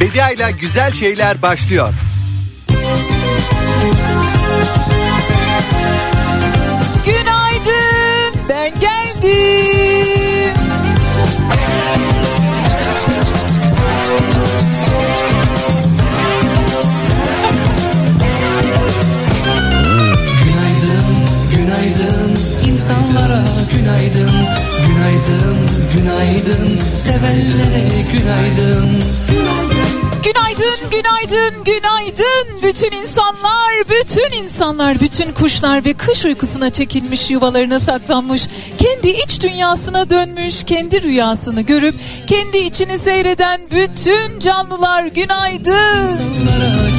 Bedia ile güzel şeyler başlıyor. Günaydın ben geldim. Günaydın, günaydın insanlara günaydın Günaydın, günaydın sevenlere günaydın Günaydın, günaydın, günaydın. Bütün insanlar, bütün insanlar, bütün kuşlar ve kış uykusuna çekilmiş yuvalarına saklanmış. Kendi iç dünyasına dönmüş, kendi rüyasını görüp kendi içini seyreden bütün canlılar günaydın. İnsanlara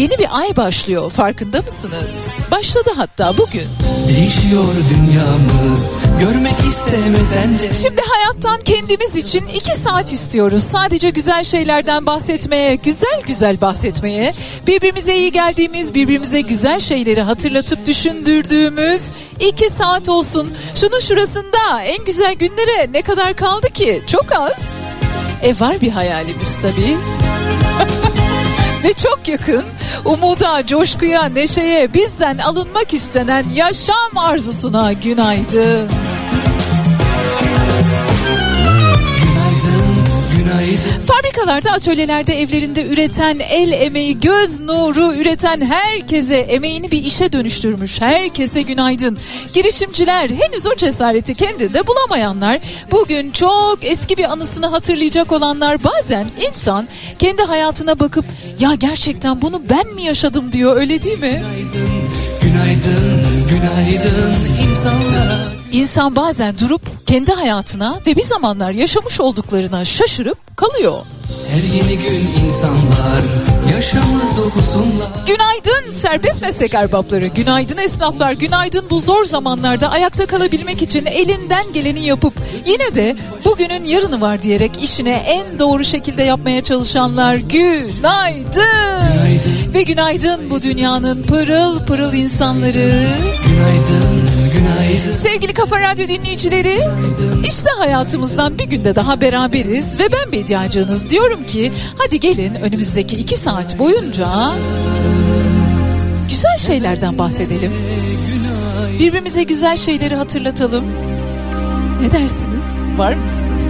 Yeni bir ay başlıyor farkında mısınız? Başladı hatta bugün. Değişiyor dünyamız görmek istemesen de Şimdi hayattan kendimiz için iki saat istiyoruz. Sadece güzel şeylerden bahsetmeye, güzel güzel bahsetmeye, birbirimize iyi geldiğimiz, birbirimize güzel şeyleri hatırlatıp düşündürdüğümüz iki saat olsun. Şunun şurasında en güzel günlere ne kadar kaldı ki? Çok az. E var bir hayalimiz tabii. Ve çok yakın umuda, coşkuya, neşeye, bizden alınmak istenen yaşam arzusuna günaydın. Fabrikalarda, atölyelerde, evlerinde üreten, el emeği, göz nuru üreten herkese emeğini bir işe dönüştürmüş. Herkese günaydın. Girişimciler, henüz o cesareti kendinde bulamayanlar, bugün çok eski bir anısını hatırlayacak olanlar bazen insan kendi hayatına bakıp ya gerçekten bunu ben mi yaşadım diyor öyle değil mi? Günaydın, günaydın insanlara İnsan bazen durup kendi hayatına ve bir zamanlar yaşamış olduklarına şaşırıp kalıyor. Her yeni gün insanlar yaşamı dokusunlar Günaydın serbest meslek erbapları, günaydın esnaflar, günaydın bu zor zamanlarda ayakta kalabilmek için elinden geleni yapıp yine de bugünün yarını var diyerek işine en doğru şekilde yapmaya çalışanlar günaydın. Ve günaydın bu dünyanın pırıl pırıl insanları. Günaydın, günaydın Sevgili Kafa Radyo dinleyicileri, işte hayatımızdan bir günde daha beraberiz ve ben Bediacığınız diyorum ki hadi gelin önümüzdeki iki saat boyunca güzel şeylerden bahsedelim. Birbirimize güzel şeyleri hatırlatalım. Ne dersiniz? Var mısınız?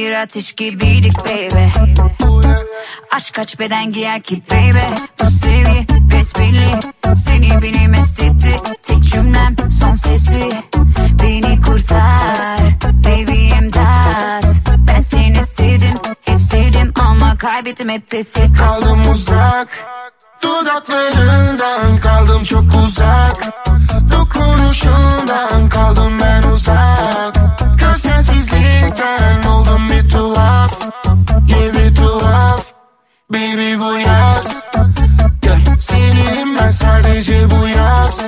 bir ateş gibiydik baby. Aşk kaç beden giyer ki baby? Bu sevgi besbelli. Seni beni mesletti Tek cümlem son sesi. Beni kurtar Baby imdat. Ben seni sevdim Hep sevdim ama kaybettim hep pes ettim. Kaldım uzak Dudaklarından kaldım çok uzak. Dokunuşundan kaldım ben uzak. Şaka sensizlikten oldum bir tuhaf Yeah bir tuhaf Baby bu yaz yeah. Seninim ben sadece bu yaz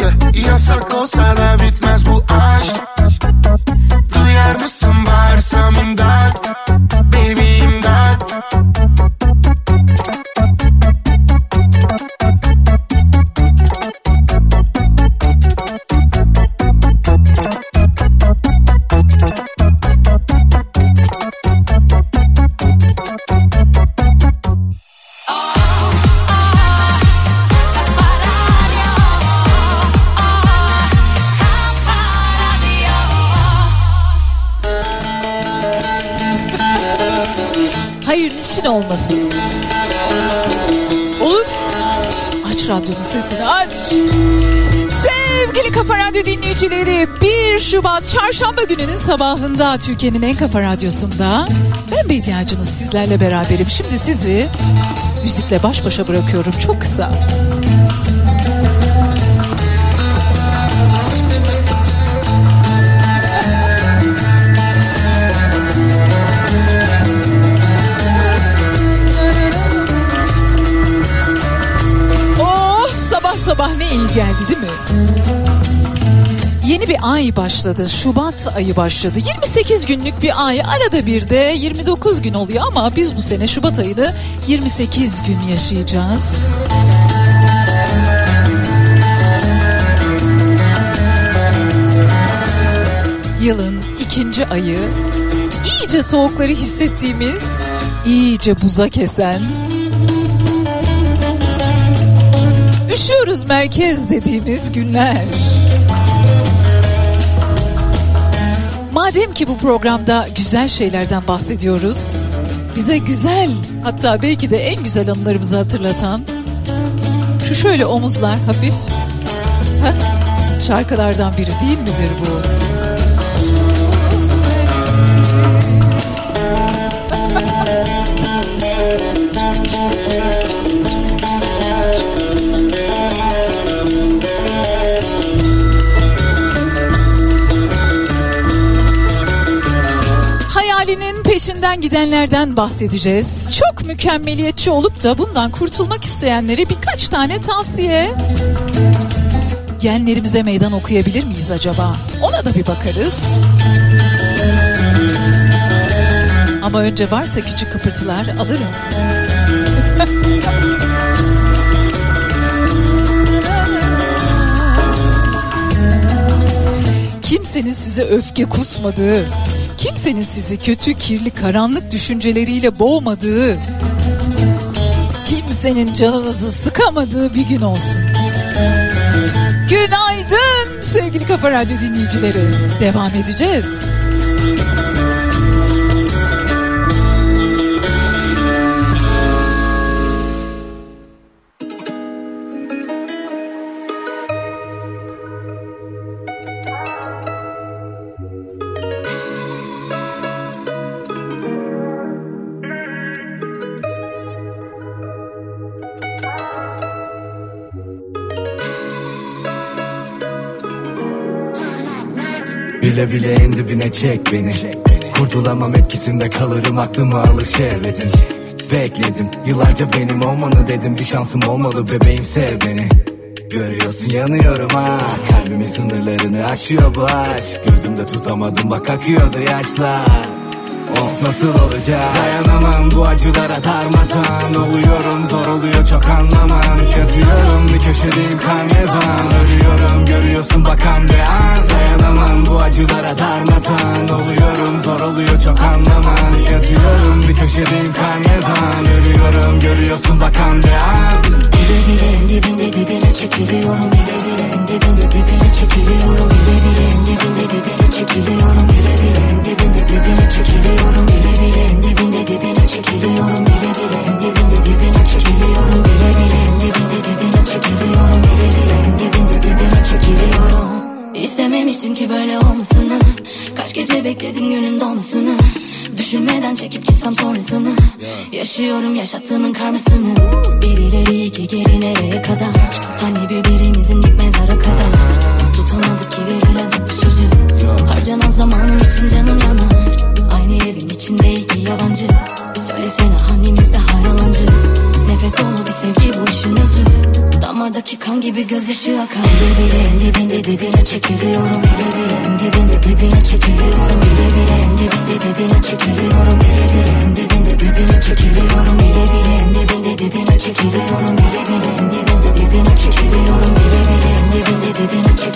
yeah. Yasak olsa da bitmez bu aşk Duyar mısın? Olmasın. Olur. Aç radyonun sesini aç. Sevgili Kafa Radyo dinleyicileri 1 Şubat çarşamba gününün sabahında Türkiye'nin en kafa radyosunda ben Bediacınız sizlerle beraberim. Şimdi sizi müzikle baş başa bırakıyorum çok kısa. Geldi değil mi? Yeni bir ay başladı. Şubat ayı başladı. 28 günlük bir ay. Arada bir de 29 gün oluyor ama biz bu sene Şubat ayını 28 gün yaşayacağız. Yılın ikinci ayı iyice soğukları hissettiğimiz, iyice buza kesen, üşüyoruz merkez dediğimiz günler. Madem ki bu programda güzel şeylerden bahsediyoruz, bize güzel hatta belki de en güzel anılarımızı hatırlatan şu şöyle omuzlar hafif ha, şarkılardan biri değil midir bu? Peşinden gidenlerden bahsedeceğiz. Çok mükemmeliyetçi olup da bundan kurtulmak isteyenlere birkaç tane tavsiye. Genlerimize meydan okuyabilir miyiz acaba? Ona da bir bakarız. Ama önce varsa küçük kıpırtılar alırım. Kimsenin size öfke kusmadığı, kimsenin sizi kötü, kirli, karanlık düşünceleriyle boğmadığı, kimsenin canınızı sıkamadığı bir gün olsun. Günaydın sevgili Kafa Radyo dinleyicileri. Devam edeceğiz. Bile bile en dibine çek beni. Kurtulamam etkisinde kalırım aklımı alır şehvetin Bekledim yıllarca benim olmanı dedim. Bir şansım olmalı bebeğim sev beni. Görüyorsun yanıyorum ha. Kalbimin sınırlarını aşıyor bu aşk. Gözümde tutamadım bak akıyordu yaşlar Of nasıl olacak? Dayanamam bu acılara darmadan. Oluyorum zor oluyor çok anlaman Yazıyorum bir köşedeyim karnevan Ölüyorum görüyorsun bakan bir an. Dayanamam bu acılara darmadan. Oluyorum zor oluyor çok anlaman Yazıyorum bir köşedeyim karnevan Ölüyorum görüyorsun bakan bir an. Bile bile en dibinde dibine çekiliyorum. Bile bile en dibinde dibine çekiliyorum. Bile bile en dibinde dibine çekiliyorum. Bile bile en dibinde dibine çekiliyorum Bile bile. En dibinde dibine çekiliyorum Bile bile. En dibinde dibine çekiliyorum Bile bile. En dibinde dibine çekiliyorum Bile bile. En dibinde dibine çekiliyorum. İstememiştim ki böyle olmasını. Kaç gece bekledim günün dolmasını. Düşünmeden çekip gitsem sonrasını. Yaşıyorum yaşattığımın karmasını. Bir ileri iki geri nereye kadar? Hani birbirimizin dik mezara kadar? Tutamadık ki verilen bir sözü. Harcanan zamanım için canım yanar Aynı evin içinde iki yabancı Söylesene hangimiz daha yalancı Nefret dolu bir sevgi bu işin özü Damardaki kan gibi gözyaşı akar Bile bile en dibinde dibine çekiliyorum Bile bile en dibinde dibine çekiliyorum Bile bile en dibinde dibine çekiliyorum Bile bile en dibinde dibine çekiliyorum Bile bile en dibinde dibine çekiliyorum Bile bile en dibinde dibine çekiliyorum Bile bile en dibinde dibine çekiliyorum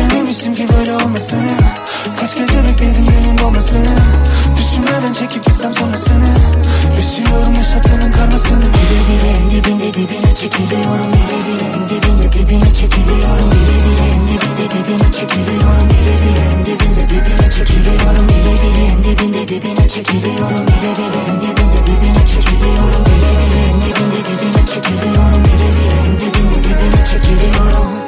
İstememiştim ki böyle olmasını. Kaç gece bekledim günün doğmasını Düşünmeden çekip gitsem sonrasını. Yaşıyorum yaşattığının karmasını. Bile bile en dibinde dibine çekiliyorum. Bile bile en dibinde dibine çekiliyorum. Bile bile en dibinde dibine çekiliyorum. Bile bile en dibinde dibine çekiliyorum. Bile bile en dibinde dibine çekiliyorum. Bile bile en dibinde dibine çekiliyorum. Bile bile en dibinde dibine çekiliyorum. Bile bile en dibinde dibine çekiliyorum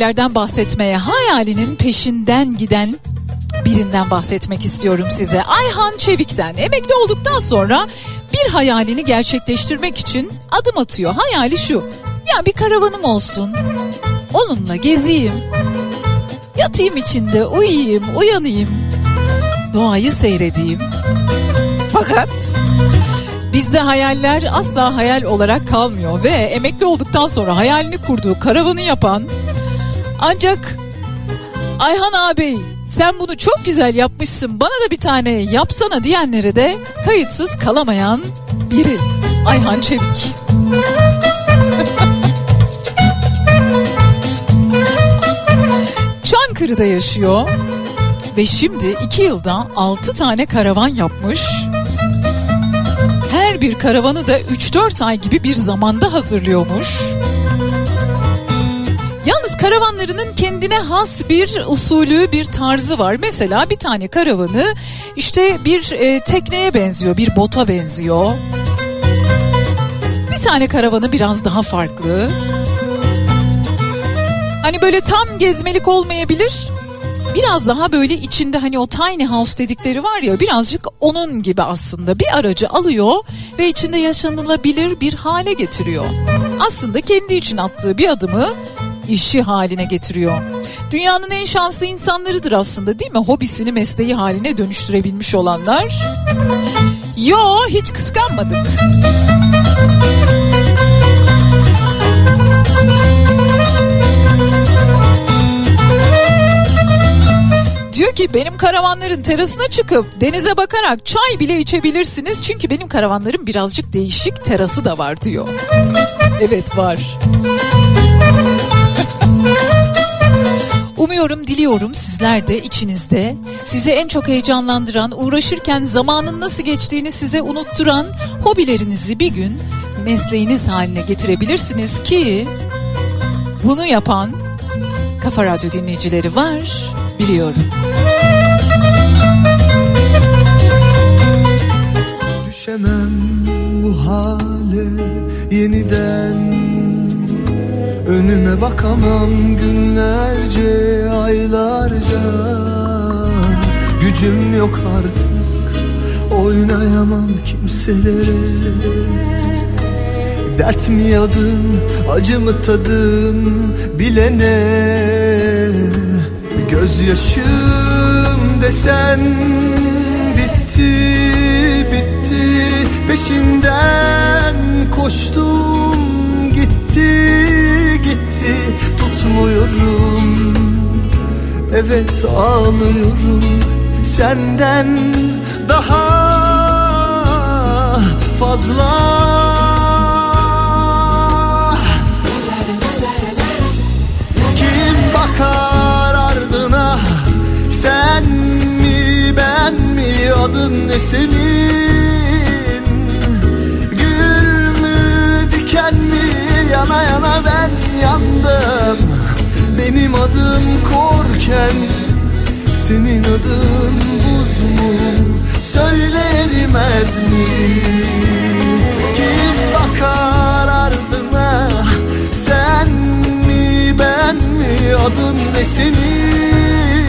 şeylerden bahsetmeye. Hayalinin peşinden giden birinden bahsetmek istiyorum size. Ayhan Çevik'ten emekli olduktan sonra bir hayalini gerçekleştirmek için adım atıyor. Hayali şu. Ya bir karavanım olsun. Onunla gezeyim. Yatayım içinde, uyuyayım, uyanayım. Doğayı seyredeyim. Fakat Bizde hayaller asla hayal olarak kalmıyor ve emekli olduktan sonra hayalini kurduğu karavanı yapan ancak Ayhan abi sen bunu çok güzel yapmışsın bana da bir tane yapsana diyenlere de kayıtsız kalamayan biri Ayhan Çevik. Çankırı'da yaşıyor ve şimdi iki yılda altı tane karavan yapmış. Her bir karavanı da 3-4 ay gibi bir zamanda hazırlıyormuş. Karavanlarının kendine has bir usulü, bir tarzı var. Mesela bir tane karavanı işte bir e, tekneye benziyor, bir bota benziyor. Bir tane karavanı biraz daha farklı. Hani böyle tam gezmelik olmayabilir. Biraz daha böyle içinde hani o tiny house dedikleri var ya birazcık onun gibi aslında bir aracı alıyor ve içinde yaşanılabilir bir hale getiriyor. Aslında kendi için attığı bir adımı işi haline getiriyor. Dünyanın en şanslı insanlarıdır aslında değil mi? Hobisini mesleği haline dönüştürebilmiş olanlar. Yo hiç kıskanmadık. Diyor ki benim karavanların terasına çıkıp denize bakarak çay bile içebilirsiniz. Çünkü benim karavanlarım birazcık değişik terası da var diyor. Evet var. Umuyorum, diliyorum sizler de içinizde sizi en çok heyecanlandıran, uğraşırken zamanın nasıl geçtiğini size unutturan hobilerinizi bir gün mesleğiniz haline getirebilirsiniz ki bunu yapan Kafa Radyo dinleyicileri var biliyorum. Düşemem bu hale yeniden Önüme bakamam günlerce aylarca. Gücüm yok artık oynayamam kimselere. Dert mi yadın acı mı tadın bilene. Gözyaşım desen bitti bitti. Peşinden koştum gitti gitti Tutmuyorum. Evet ağlıyorum Senden daha fazla. Kim bakar ardına? Sen mi ben mi? Adın ne senin yana yana ben yandım. Benim adım korken Senin adın buz mu? Söyle erimez mi? Kim bakar ardına? Sen mi ben mi? Adın ne senin?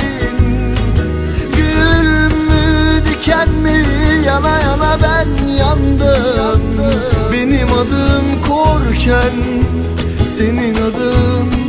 Gül mü diken mi? Yana yana ben yandım Benim adım korken Senin adın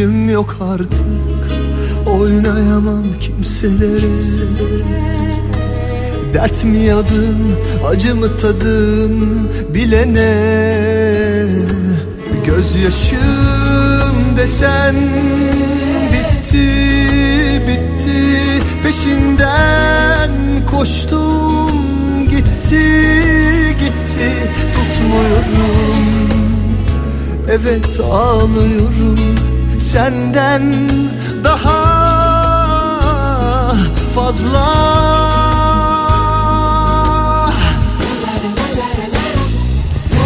Gücüm yok artık. Oynayamam kimselere. Dert mi yadın Acı mı tadın Bilene? Gözyaşım desen Bitti bitti. Peşinden koştum Gitti gitti. Tutmuyorum. Evet ağlıyorum senden daha fazla.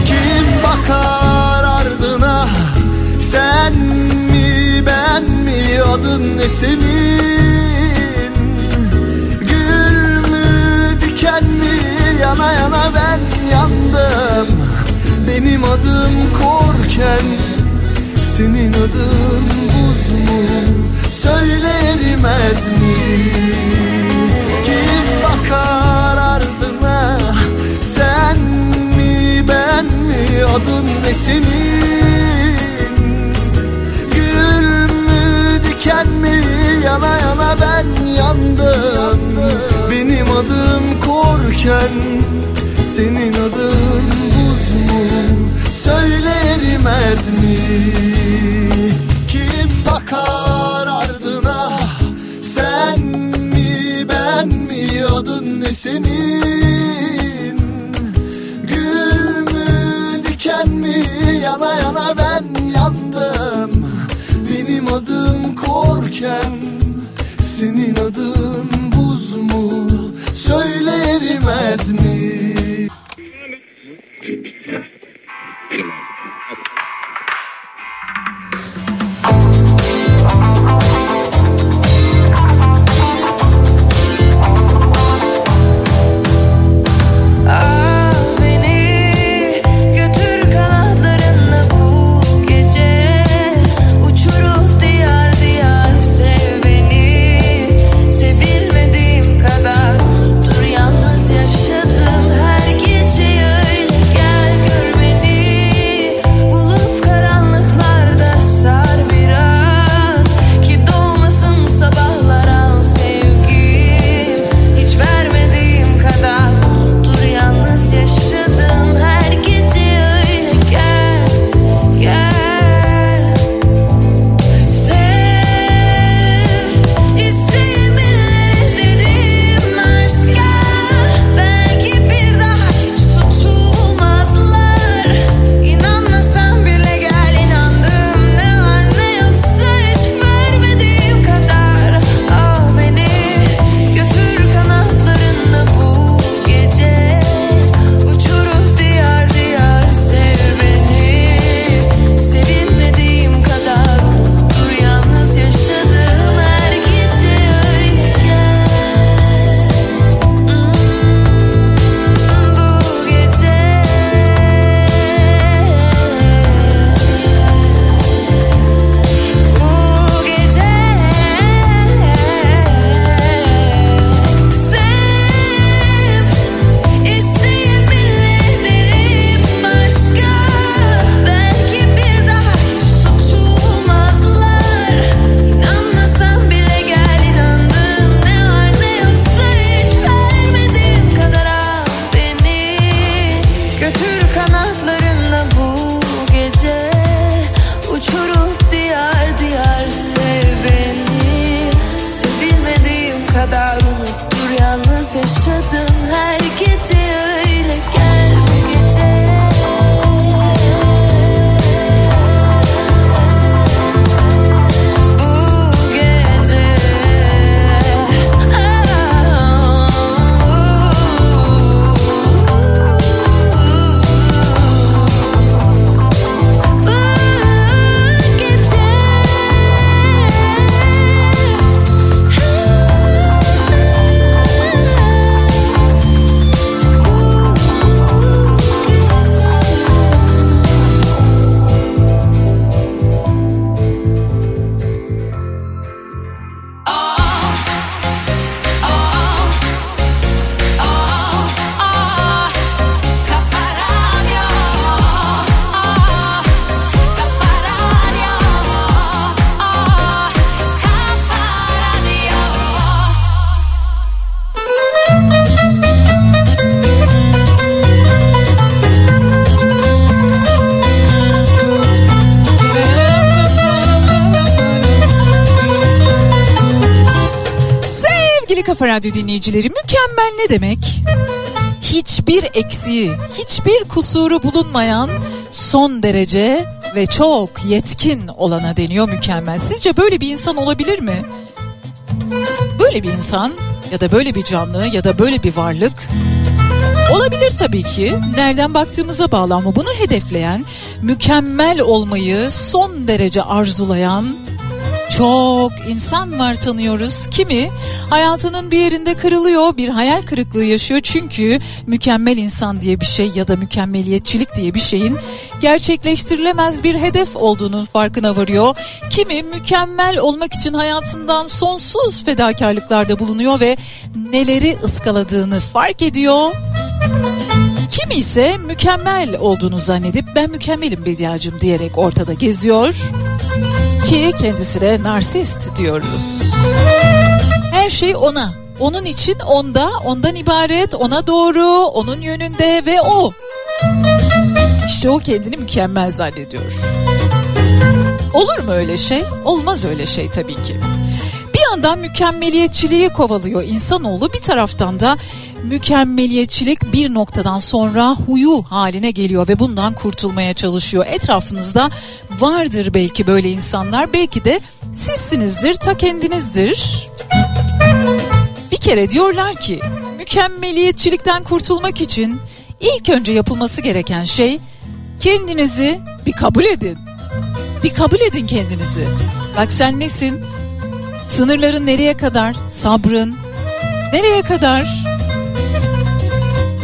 Kim bakar ardına? Sen mi ben mi? Adın ne senin? Gül mü diken mi? Yana yana ben yandım. Benim adım korken adın buz mu? Söyle erimez mi? Kim bakar ardına? Sen mi ben mi? Adın ne senin? Gül mü diken mi? Yana yana ben yandım. Benim adım korken Senin adın buz mu Söyle erimez mi? Kim bakar ardına? Sen mi ben mi? Adın ne senin? Gül mü diken mi? Yana yana ben yandım. Benim adım korken dinleyicileri mükemmel ne demek? Hiçbir eksiği, hiçbir kusuru bulunmayan son derece ve çok yetkin olana deniyor mükemmel. Sizce böyle bir insan olabilir mi? Böyle bir insan ya da böyle bir canlı ya da böyle bir varlık Olabilir tabii ki. Nereden baktığımıza bağlı ama bunu hedefleyen, mükemmel olmayı son derece arzulayan Çok insan var tanıyoruz. Kimi hayatının bir yerinde kırılıyor, bir hayal kırıklığı yaşıyor. Çünkü mükemmel insan diye bir şey ya da mükemmeliyetçilik diye bir şeyin gerçekleştirilemez bir hedef olduğunun farkına varıyor. Kimi mükemmel olmak için hayatından sonsuz fedakarlıklarda bulunuyor ve neleri ıskaladığını fark ediyor. Kimi ise mükemmel olduğunu zannedip ben mükemmelim Bediacım diyerek ortada geziyor ki kendisine narsist diyoruz. Her şey ona. Onun için onda, ondan ibaret, ona doğru, onun yönünde ve o. İşte o kendini mükemmel zannediyor. Olur mu öyle şey? Olmaz öyle şey tabii ki. Yandan mükemmeliyetçiliği kovalıyor insanoğlu bir taraftan da mükemmeliyetçilik bir noktadan sonra huyu haline geliyor ve bundan kurtulmaya çalışıyor. Etrafınızda vardır belki böyle insanlar belki de sizsinizdir ta kendinizdir. Bir kere diyorlar ki mükemmeliyetçilikten kurtulmak için ilk önce yapılması gereken şey kendinizi bir kabul edin. Bir kabul edin kendinizi. Bak sen nesin? Sınırların nereye kadar? Sabrın nereye kadar?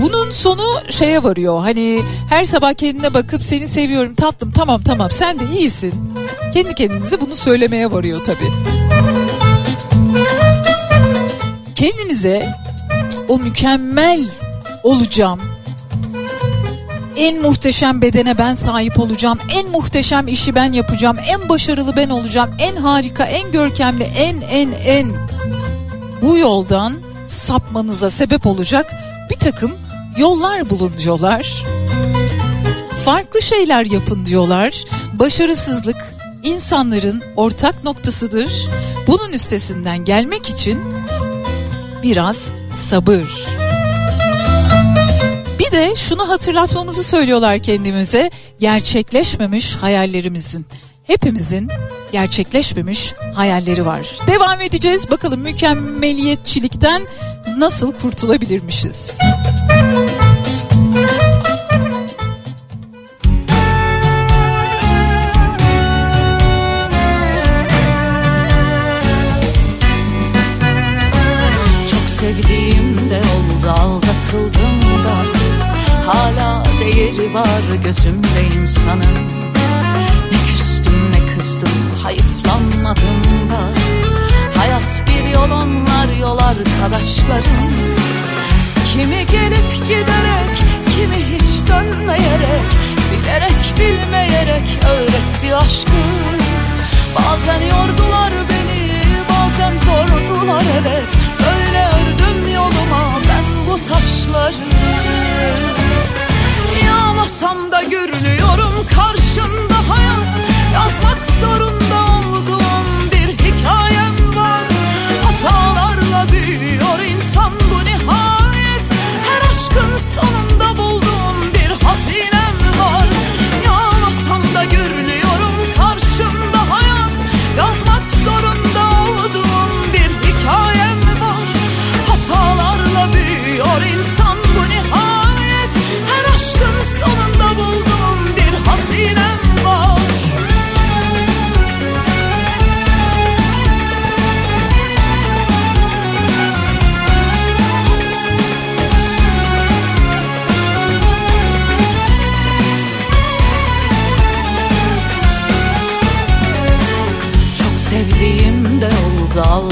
Bunun sonu şeye varıyor. Hani her sabah kendine bakıp seni seviyorum tatlım tamam tamam sen de iyisin. Kendi kendinize bunu söylemeye varıyor tabii. Kendinize o mükemmel olacağım. En muhteşem bedene ben sahip olacağım. En muhteşem işi ben yapacağım. En başarılı ben olacağım. En harika, en görkemli, en en en bu yoldan sapmanıza sebep olacak bir takım yollar bulun diyorlar. Farklı şeyler yapın diyorlar. Başarısızlık insanların ortak noktasıdır. Bunun üstesinden gelmek için biraz sabır. De şunu hatırlatmamızı söylüyorlar kendimize. Gerçekleşmemiş hayallerimizin. Hepimizin gerçekleşmemiş hayalleri var. Devam edeceğiz. Bakalım mükemmeliyetçilikten nasıl kurtulabilirmişiz? Çok sevdiğim de oldu Hala değeri var gözümde insanın. Ne küstüm ne kızdım hayıflanmadım da Hayat bir yol onlar yol arkadaşlarım. Kimi gelip giderek kimi hiç dönmeyerek Bilerek bilmeyerek öğretti aşkı. Bazen yordular beni bazen zordular evet. Öyle ördüm yoluma ben bu taşları Yağmasam da görünüyorum karşında hayat. Yazmak zorunda olduğum bir hikayem var. Hatalarla büyüyor insan bu nihayet. Her aşkın sonunda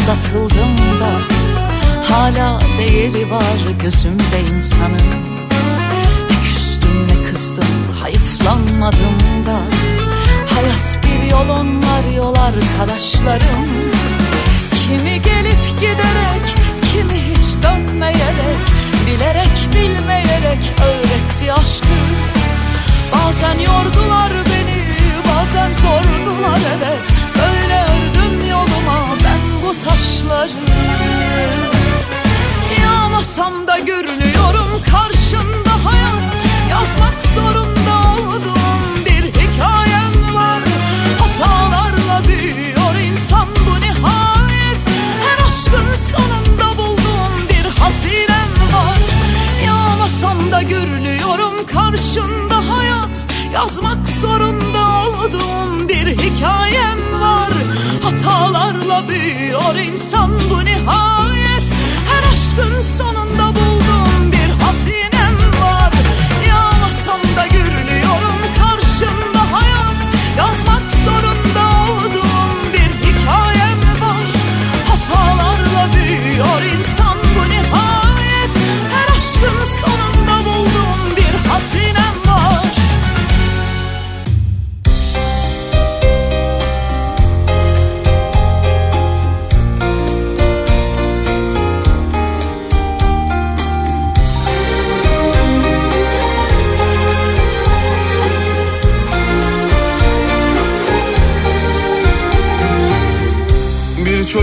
aldatıldım da Hala değeri var gözümde insanın. Ne küstüm ne kızdım hayıflanmadım da. Hayat bir yol onlar yol arkadaşlarım. Kimi gelip giderek kimi hiç dönmeyerek Bilerek bilmeyerek öğretti aşkı. Bazen yordular beni bazen zordular evet Böyle taşları. Yağmasam da görünüyorum karşında hayat. Yazmak zorunda olduğum bir hikayem var. Hatalarla büyüyor insan bu nihayet. Her aşkın sonunda bulduğum bir hazinem var. Yağmasam da görünüyorum karşında hayat. Yazmak zorunda olduğum bir hikayem var Hatalarla büyüyor insan bu nihayet. Her aşkın sonunda buldum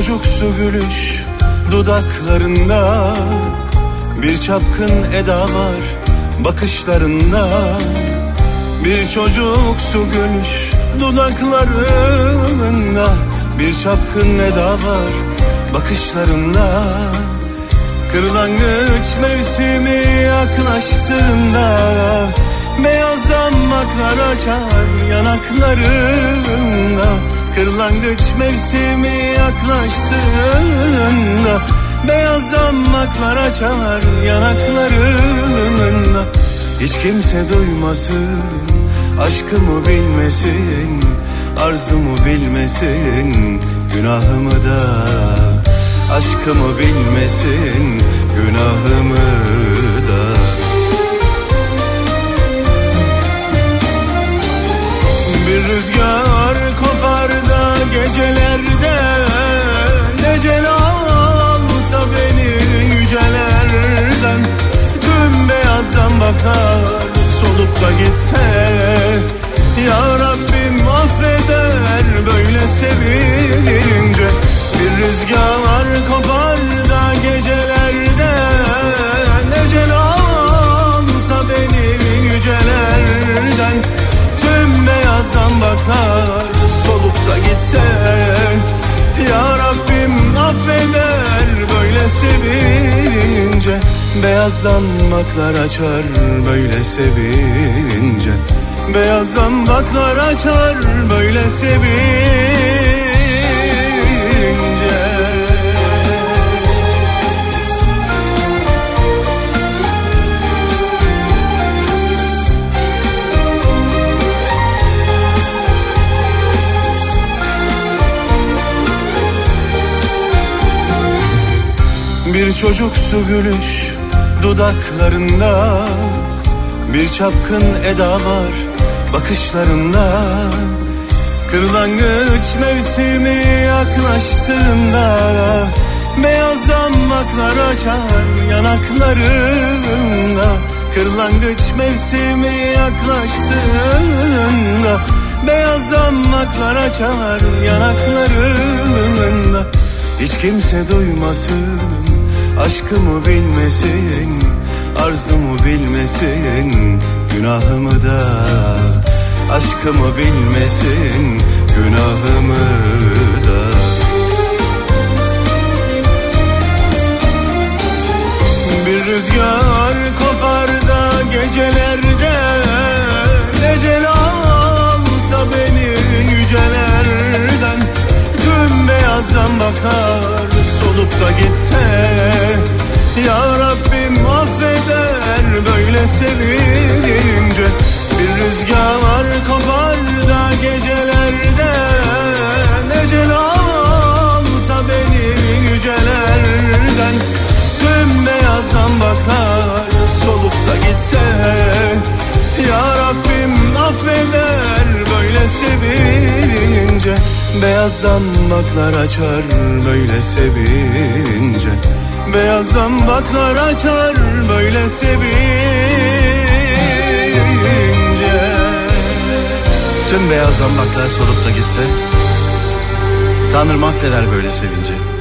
çocuksu gülüş dudaklarında. Bir çapkın eda var bakışlarında. Bir çocuksu gülüş dudaklarında. Bir çapkın eda var bakışlarında. Kırlangıç mevsimi yaklaştığında Beyaz damaklar açar yanaklarında Kırlangıç mevsimi yaklaştığında Beyaz damaklar açar yanaklarında Hiç kimse duymasın Aşkımı bilmesin Arzumu bilmesin Günahımı da. Aşkımı bilmesin Günahımı da. Bir rüzgar da gecelerde. Necel alsa beni yücelerden. Tüm beyazdan bakar solup da gitse. Ya Rabbim affeder böyle sevince Bir rüzgar kopar da gecelerde. Necel alsa beni yücelerden. Tüm beyazdan bakar da gitse Ya Rabbim affeder böyle sevince. Beyazdan baklar açar böyle sevince. Beyazdan baklar açar böyle sevince Bir çocuksu gülüş dudaklarında Bir çapkın eda var bakışlarında. Kırlangıç mevsimi yaklaştığında Beyaz damaklar açar yanaklarında. Kırlangıç mevsimi yaklaştığında Beyaz damaklar açar yanaklarında. Hiç kimse duymasın Aşkımı bilmesin Arzumu bilmesin Günahımı da Aşkımı bilmesin Günahımı da. Bir rüzgar kopar da gecelerde Necel alsa beni yücelerden. Tüm beyazdan bakar solup da gitse Ya Rabbim affeder böyle sevince. Bir rüzgar kopar da gecelerde Necel alsa beni yücelerden. Tüm beyazdan bakar solup da gitse Ya Rabbim affeder böyle sevince Beyazdan baklar açar böyle sevince Beyazdan baklar açar böyle sevince Tüm beyaz zambaklar solup da gitse Tanrım affeder böyle sevince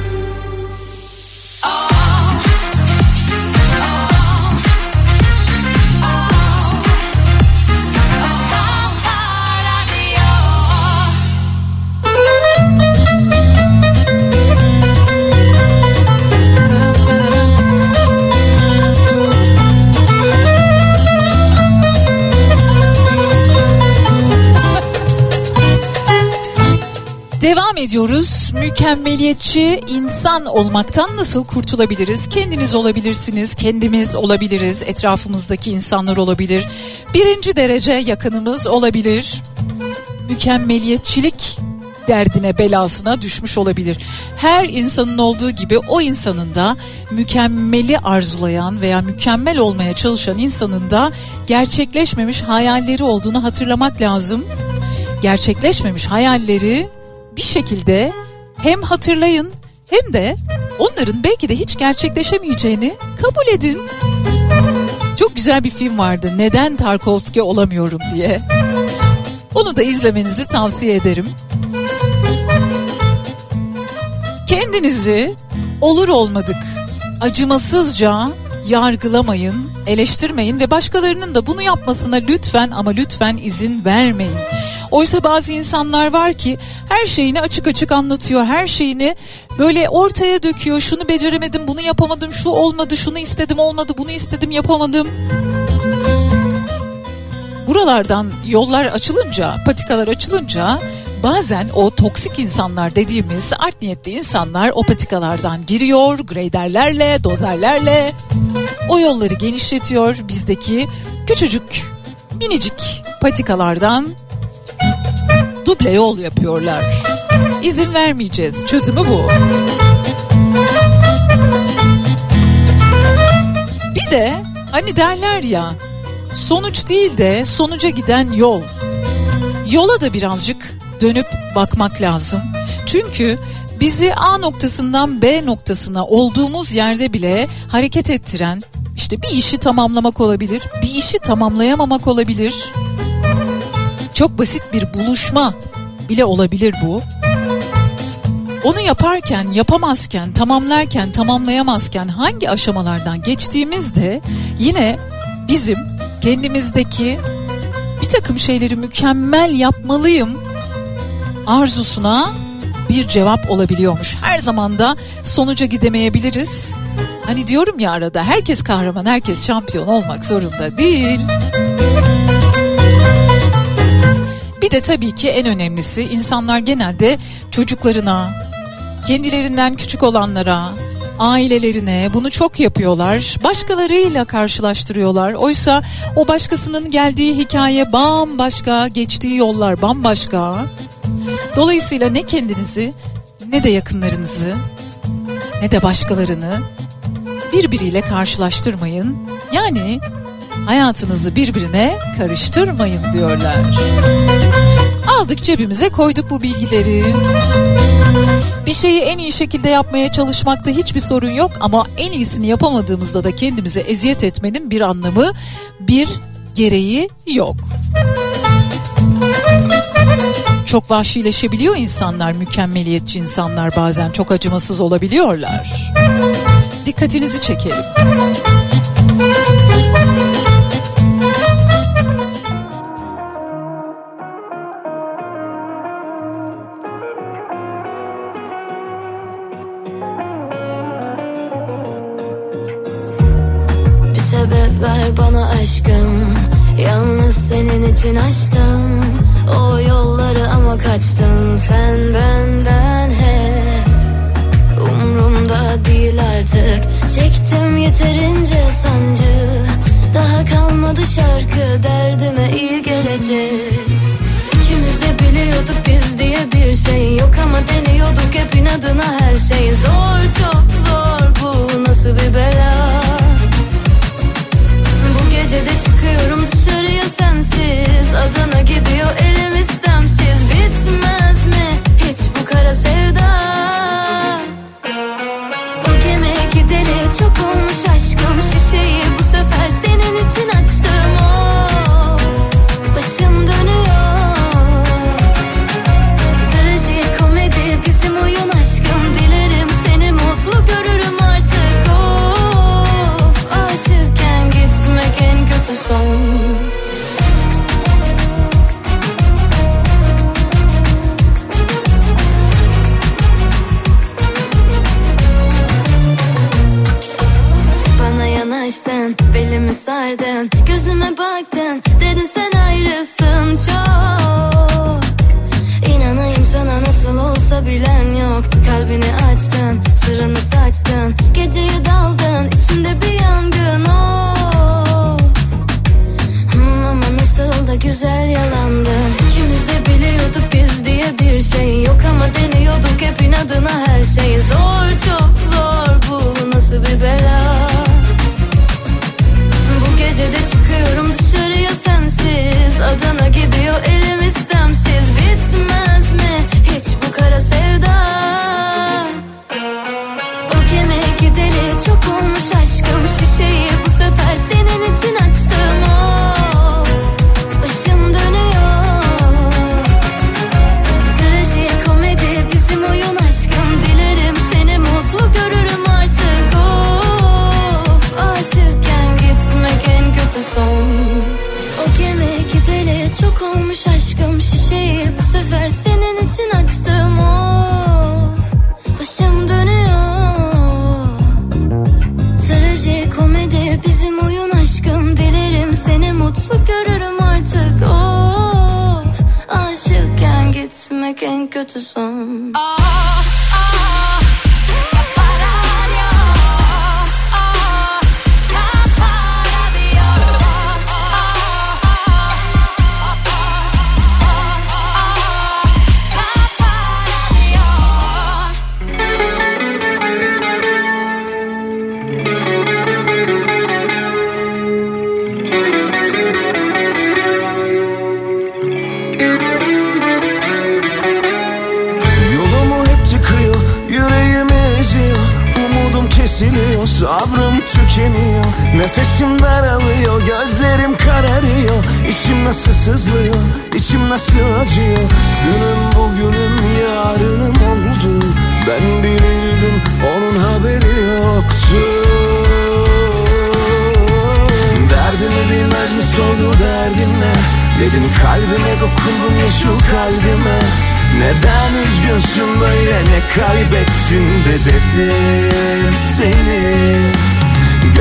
Devam ediyoruz. Mükemmeliyetçi insan olmaktan nasıl kurtulabiliriz? Kendiniz olabilirsiniz, kendimiz olabiliriz, etrafımızdaki insanlar olabilir. Birinci derece yakınımız olabilir. Mükemmeliyetçilik derdine belasına düşmüş olabilir. Her insanın olduğu gibi o insanın da mükemmeli arzulayan veya mükemmel olmaya çalışan insanın da gerçekleşmemiş hayalleri olduğunu hatırlamak lazım. Gerçekleşmemiş hayalleri bir şekilde hem hatırlayın hem de onların belki de hiç gerçekleşemeyeceğini kabul edin. Çok güzel bir film vardı. Neden Tarkovski olamıyorum diye. Onu da izlemenizi tavsiye ederim. Kendinizi olur olmadık acımasızca yargılamayın, eleştirmeyin ve başkalarının da bunu yapmasına lütfen ama lütfen izin vermeyin. Oysa bazı insanlar var ki her şeyini açık açık anlatıyor. Her şeyini böyle ortaya döküyor. Şunu beceremedim, bunu yapamadım, şu olmadı, şunu istedim olmadı, bunu istedim yapamadım. Buralardan yollar açılınca, patikalar açılınca bazen o toksik insanlar dediğimiz art niyetli insanlar o patikalardan giriyor graderlerle, dozerlerle o yolları genişletiyor bizdeki küçücük minicik patikalardan duble yol yapıyorlar. İzin vermeyeceğiz. Çözümü bu. Bir de hani derler ya sonuç değil de sonuca giden yol. Yola da birazcık dönüp bakmak lazım. Çünkü bizi A noktasından B noktasına olduğumuz yerde bile hareket ettiren işte bir işi tamamlamak olabilir, bir işi tamamlayamamak olabilir. Çok basit bir buluşma bile olabilir bu. Onu yaparken, yapamazken, tamamlarken, tamamlayamazken hangi aşamalardan geçtiğimizde yine bizim kendimizdeki bir takım şeyleri mükemmel yapmalıyım arzusuna bir cevap olabiliyormuş. Her zaman da sonuca gidemeyebiliriz. Hani diyorum ya arada herkes kahraman, herkes şampiyon olmak zorunda değil. Bir de tabii ki en önemlisi insanlar genelde çocuklarına, kendilerinden küçük olanlara, ailelerine bunu çok yapıyorlar. Başkalarıyla karşılaştırıyorlar. Oysa o başkasının geldiği hikaye bambaşka, geçtiği yollar bambaşka. Dolayısıyla ne kendinizi ne de yakınlarınızı ne de başkalarını birbiriyle karşılaştırmayın. Yani hayatınızı birbirine karıştırmayın diyorlar. Aldık cebimize koyduk bu bilgileri. Bir şeyi en iyi şekilde yapmaya çalışmakta hiçbir sorun yok ama en iyisini yapamadığımızda da kendimize eziyet etmenin bir anlamı, bir gereği yok. Çok vahşileşebiliyor insanlar, mükemmeliyetçi insanlar bazen çok acımasız olabiliyorlar. Dikkatinizi çekerim. Ver bana aşkım. Yalnız senin için açtım O yolları ama kaçtın sen benden hep. Umrumda değil artık. Çektim yeterince sancı. Daha kalmadı şarkı derdime iyi gelecek. İkimiz de biliyorduk biz diye bir şey yok ama deniyorduk hep inadına her şey. Zor çok zor bu nasıl bir bela gece çıkıyorum dışarıya sensiz. Adana gidiyor elim istemsiz. Bitmez mi hiç bu kara sevda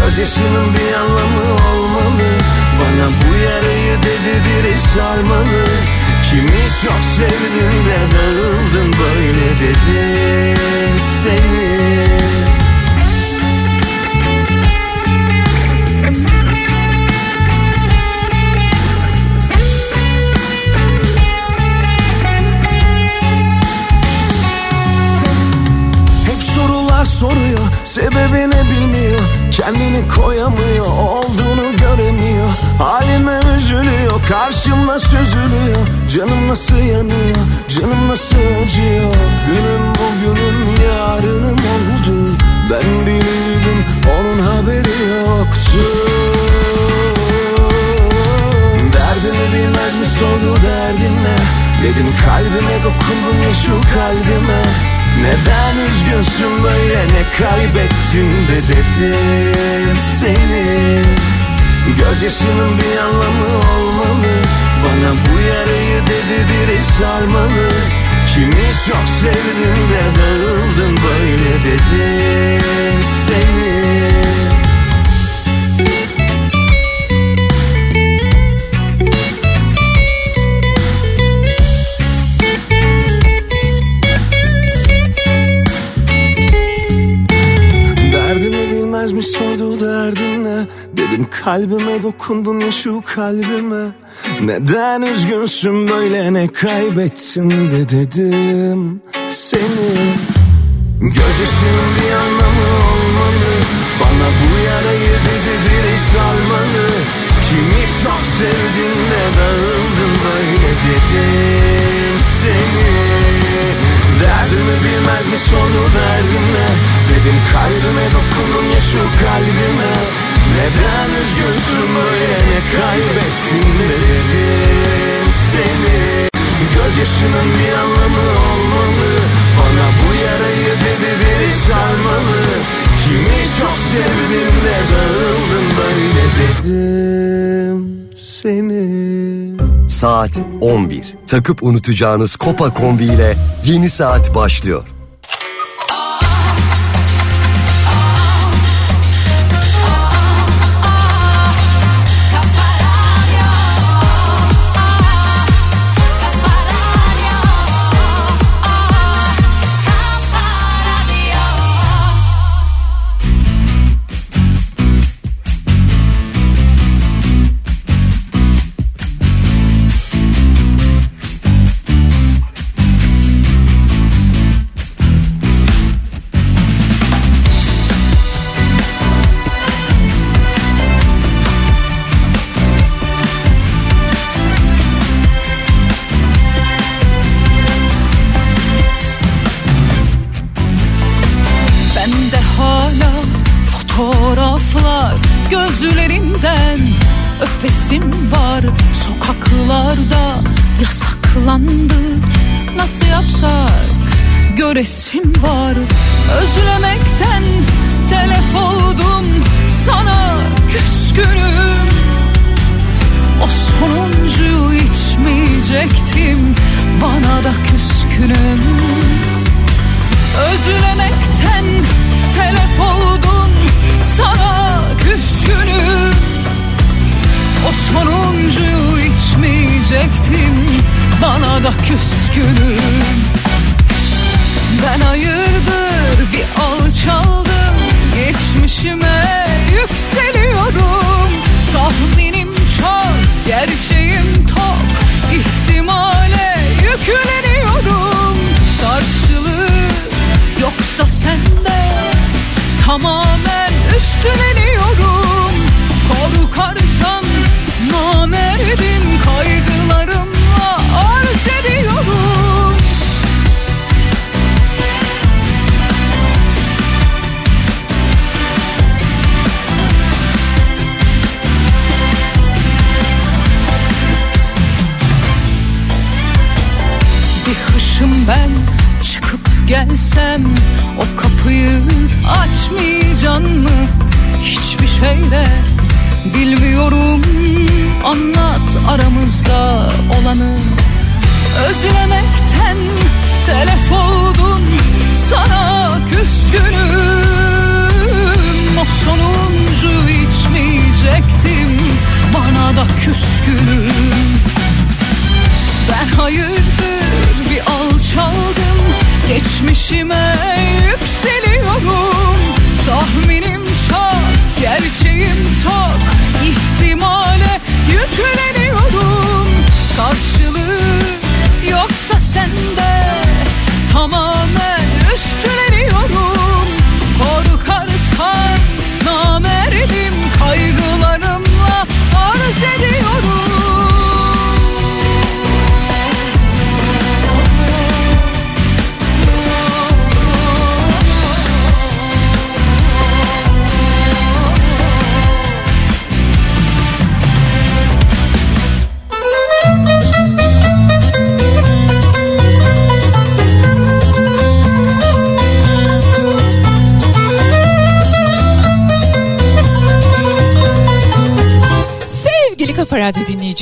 Gözyaşının bir anlamı olmalı. Bana bu yarayı dedi biri sarmalı. Kimi çok sevdin de dağıldın böyle dedim seni. Hep sorular soruyor Sebebini bilmiyor Kendini koyamıyor Olduğunu göremiyor. Halime üzülüyor Karşımda süzülüyor. Canım nasıl yanıyor Canım nasıl acıyor? Günüm bugünüm yarınım oldu. Ben bilirdim Onun haberi yoktu. Derdini bilmez mi sordu derdin ne Dedim kalbime dokundun ya şu kalbime Neden üzgünsün böyle ne kaybettin de dedim seni. Gözyaşının bir anlamı olmalı Bana bu yarayı dedi biri sarmalı. Kimi çok sevdin de dağıldın böyle dedim seni Dedim kalbime dokundun ya şu kalbime. Neden üzgünsün böyle ne kaybettin de dedim. Seni Gözyaşının bir anlamı olmalı. Bana bu yarayı dedi biri salmalı Kimi çok sevdin de dağıldın böyle dedim. Seni Derdimi bilmez mi sordu derdime? Dedim kalbime dokunun ya şu kalbime Neden üzgünsün böyle? Ne kaybetsin de dedim seni. Gözyaşının bir anlamı olmalı. Bana bu yarayı dedi biri sarmalı. Kimi çok sevdim de dağıldın böyle dedim seni. Saat 11. Takıp unutacağınız Kopa Kombi ile yeni saat başlıyor.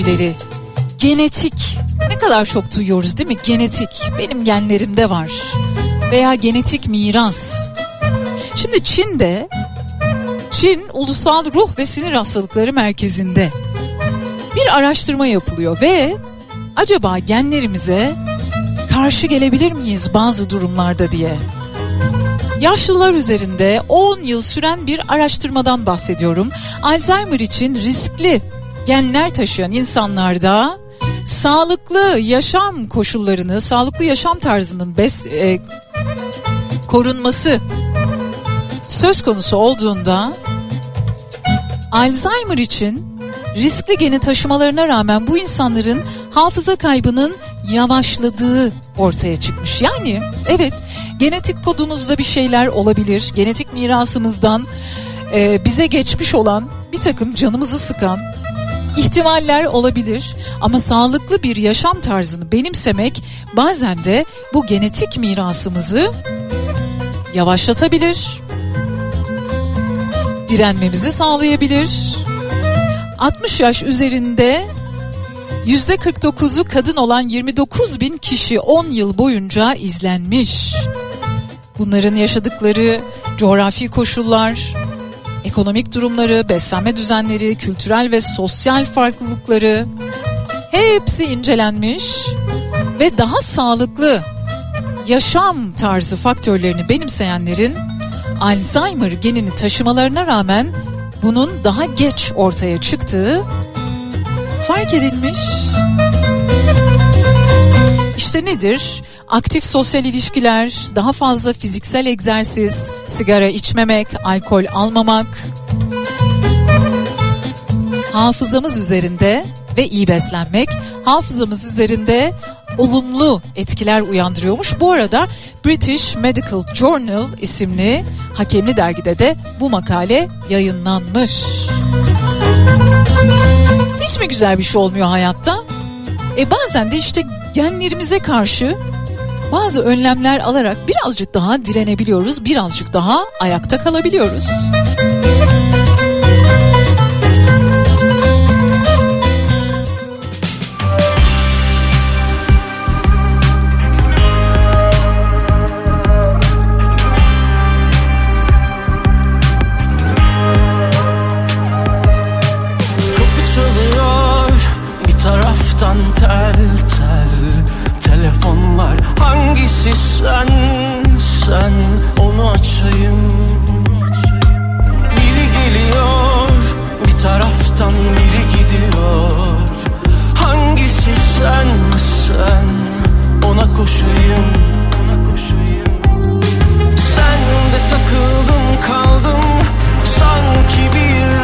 Dinleyicileri, genetik ne kadar çok duyuyoruz değil mi? Genetik benim genlerimde var veya genetik miras. Şimdi Çin'de Çin Ulusal Ruh ve Sinir Hastalıkları Merkezi'nde bir araştırma yapılıyor ve acaba genlerimize karşı gelebilir miyiz bazı durumlarda diye. Yaşlılar üzerinde 10 yıl süren bir araştırmadan bahsediyorum. Alzheimer için riskli genler taşıyan insanlarda sağlıklı yaşam koşullarını, sağlıklı yaşam tarzının bes, e, korunması söz konusu olduğunda Alzheimer için riskli geni taşımalarına rağmen bu insanların hafıza kaybının yavaşladığı ortaya çıkmış. Yani evet genetik kodumuzda bir şeyler olabilir. Genetik mirasımızdan e, bize geçmiş olan bir takım canımızı sıkan ihtimaller olabilir. Ama sağlıklı bir yaşam tarzını benimsemek bazen de bu genetik mirasımızı yavaşlatabilir. Direnmemizi sağlayabilir. 60 yaş üzerinde Yüzde 49'u kadın olan 29 bin kişi 10 yıl boyunca izlenmiş. Bunların yaşadıkları coğrafi koşullar, ekonomik durumları, beslenme düzenleri, kültürel ve sosyal farklılıkları hepsi incelenmiş ve daha sağlıklı yaşam tarzı faktörlerini benimseyenlerin Alzheimer genini taşımalarına rağmen bunun daha geç ortaya çıktığı fark edilmiş. İşte nedir? Aktif sosyal ilişkiler, daha fazla fiziksel egzersiz, sigara içmemek, alkol almamak. Hafızamız üzerinde ve iyi beslenmek, hafızamız üzerinde olumlu etkiler uyandırıyormuş. Bu arada British Medical Journal isimli hakemli dergide de bu makale yayınlanmış. Hiç mi güzel bir şey olmuyor hayatta? E bazen de işte genlerimize karşı bazı önlemler alarak birazcık daha direnebiliyoruz, birazcık daha ayakta kalabiliyoruz. Taraftan tel tel Telefonlar. Hangisi sen sen onu açayım. Biri geliyor bir taraftan biri gidiyor. Hangisi sen sen ona koşayım. Sen de takıldım kaldım sanki bir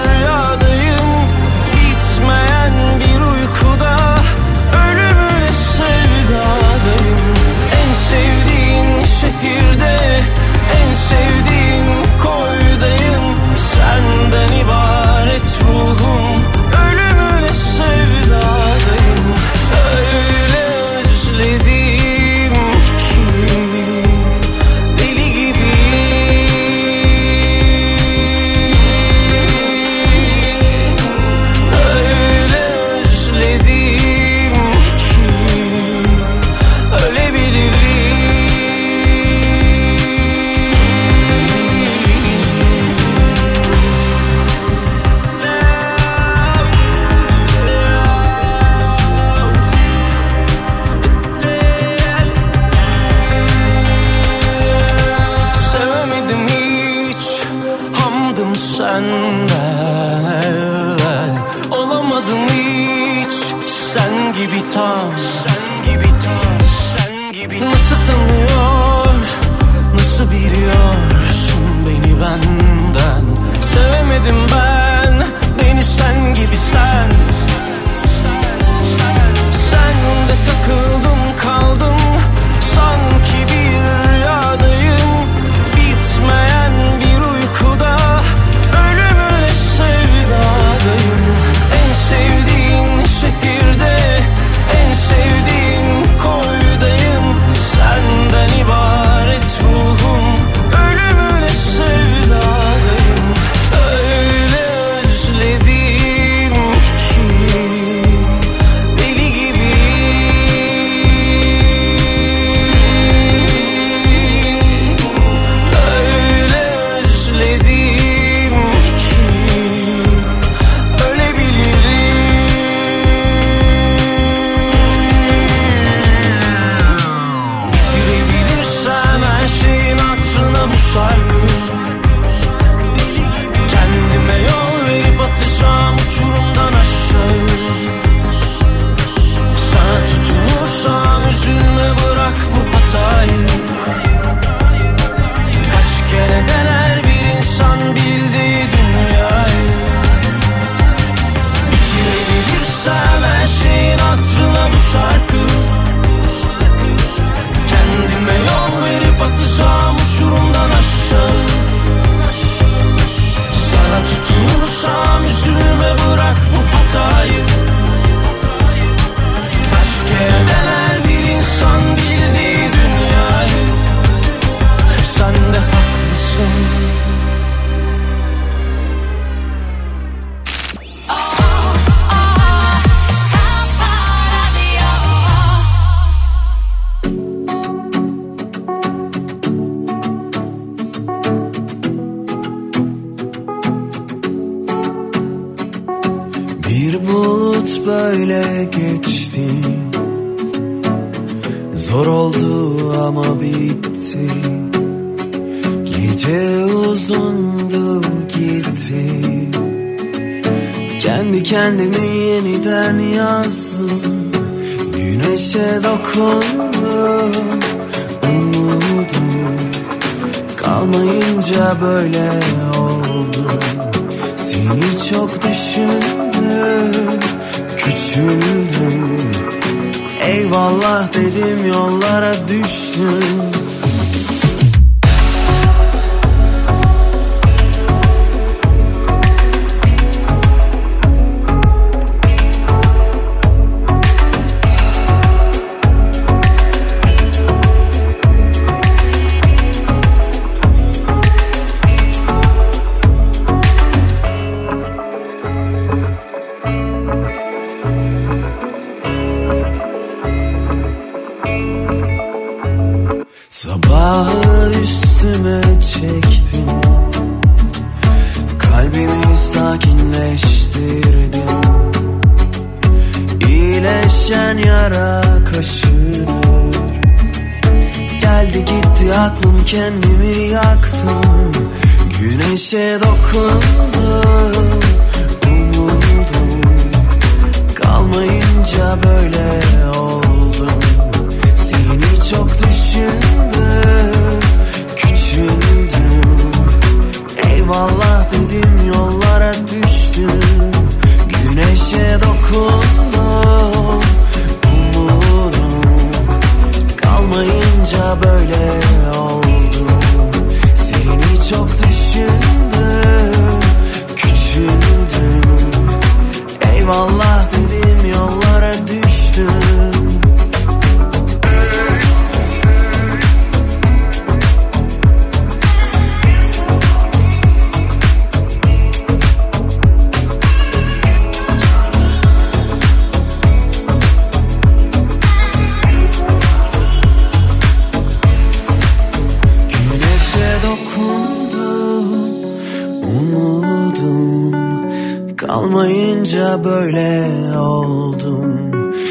böyle oldum.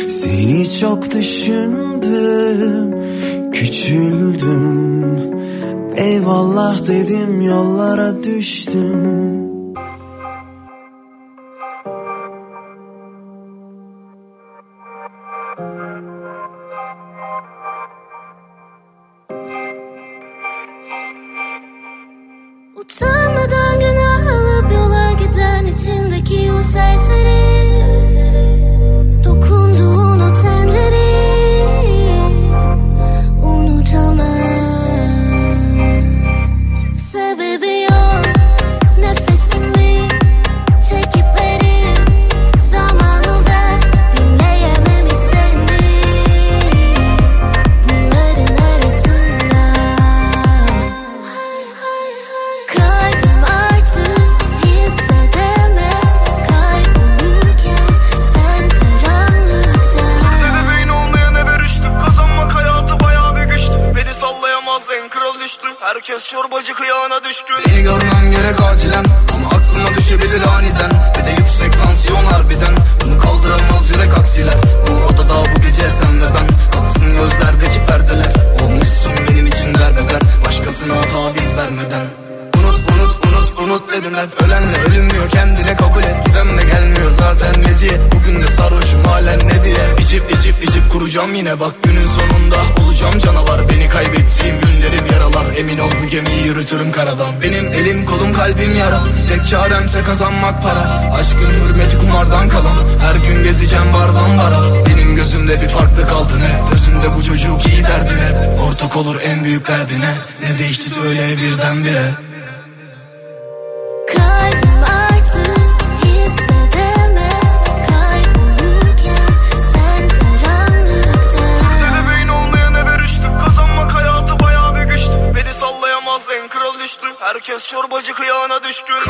Seni çok düşündüm Küçüldüm. Eyvallah dedim yollara düştüm. Yine bak günün sonunda olacağım canavar. Beni kaybettiğim günlerim yaralar. Emin ol bu gemiyi yürütürüm karadan. Benim elim kolum kalbim yara. Tek çaremse kazanmak para. Aşkın hürmeti kumardan kalan. Her gün gezeceğim bardan bara. Benim gözümde bir farklı kaldı ne Gözünde bu çocuk iyi derdin hep Ortak olur en büyük derdine. Ne değişti söyle birdenbire. düşkün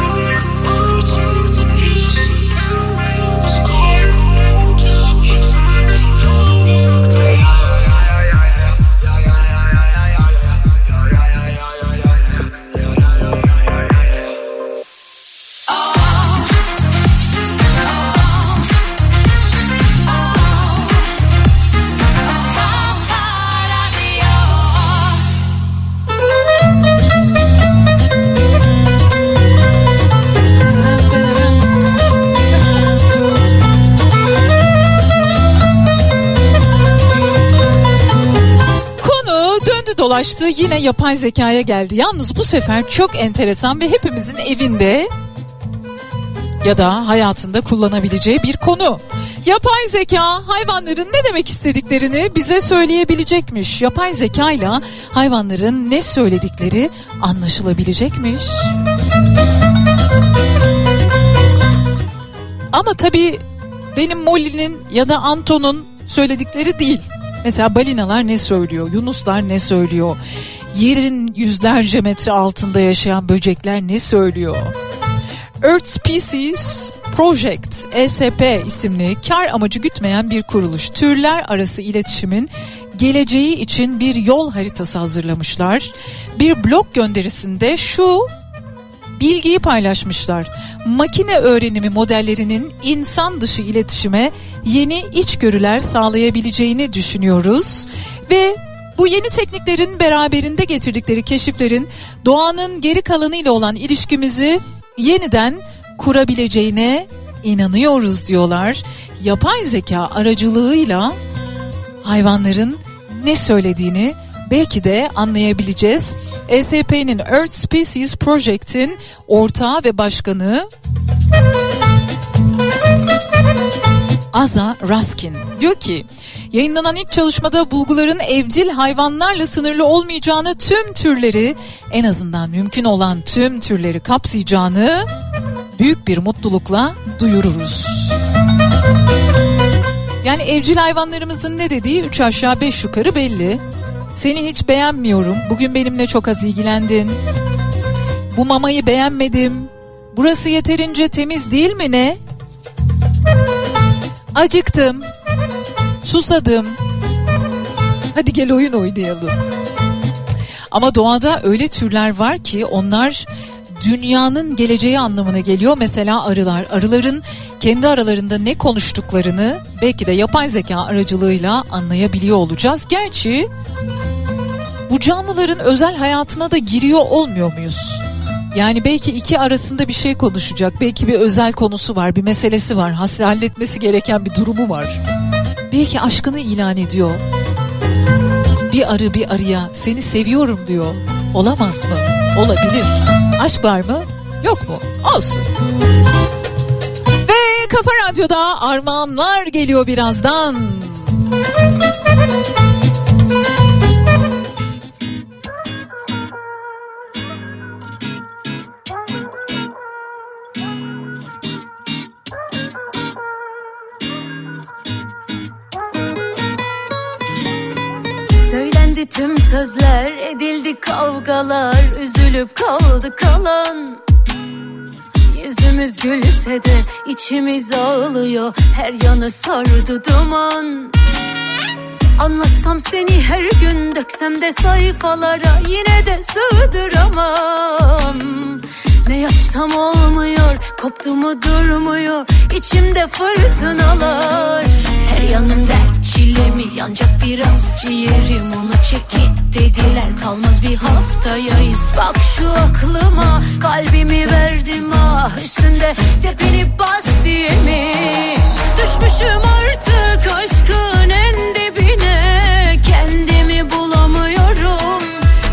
başlığı yine yapay zekaya geldi. Yalnız bu sefer çok enteresan ve hepimizin evinde ya da hayatında kullanabileceği bir konu. Yapay zeka hayvanların ne demek istediklerini bize söyleyebilecekmiş. Yapay zeka ile hayvanların ne söyledikleri anlaşılabilecekmiş. Ama tabii benim Molly'nin ya da Anton'un söyledikleri değil. Mesela balinalar ne söylüyor, yunuslar ne söylüyor, yerin yüzlerce metre altında yaşayan böcekler ne söylüyor? Earth Species Project ESP isimli kar amacı gütmeyen bir kuruluş. Türler arası iletişimin geleceği için bir yol haritası hazırlamışlar. Bir blog gönderisinde şu bilgiyi paylaşmışlar. Makine öğrenimi modellerinin insan dışı iletişime yeni içgörüler sağlayabileceğini düşünüyoruz ve bu yeni tekniklerin beraberinde getirdikleri keşiflerin doğanın geri kalanıyla olan ilişkimizi yeniden kurabileceğine inanıyoruz diyorlar. Yapay zeka aracılığıyla hayvanların ne söylediğini belki de anlayabileceğiz. ESP'nin Earth Species Project'in ortağı ve başkanı Aza Raskin diyor ki yayınlanan ilk çalışmada bulguların evcil hayvanlarla sınırlı olmayacağını tüm türleri en azından mümkün olan tüm türleri kapsayacağını büyük bir mutlulukla duyururuz. Yani evcil hayvanlarımızın ne dediği üç aşağı beş yukarı belli. Seni hiç beğenmiyorum. Bugün benimle çok az ilgilendin. Bu mamayı beğenmedim. Burası yeterince temiz değil mi ne? Acıktım. Susadım. Hadi gel oyun oynayalım. Ama doğada öyle türler var ki onlar dünyanın geleceği anlamına geliyor. Mesela arılar. Arıların kendi aralarında ne konuştuklarını belki de yapay zeka aracılığıyla anlayabiliyor olacağız. Gerçi bu canlıların özel hayatına da giriyor olmuyor muyuz? Yani belki iki arasında bir şey konuşacak. Belki bir özel konusu var, bir meselesi var. Halletmesi gereken bir durumu var. Belki aşkını ilan ediyor. Bir arı bir arıya seni seviyorum diyor. Olamaz mı? Olabilir. Aşk var mı? Yok mu? Olsun. Ve Kafa Radyo'da armağanlar geliyor birazdan. Söylendi tüm sözler, edildi kavgalar, üzülüp kaldı kalan. Yüzümüz gülse de içimiz ağlıyor, her yanı sardı duman. Anlatsam seni her gün döksem de sayfalara yine de sığdıramam. Ne yapsam olmuyor, koptu mu durmuyor, içimde fırtınalar. Her yanım dert çile mi yanacak biraz ciğerim onu çekit dediler. Kalmaz bir haftayayız. Bak şu aklıma kalbimi verdim ah üstünde tepini bas diye mi Düşmüşüm artık aşkın en dibine. Kendimi bulamıyorum.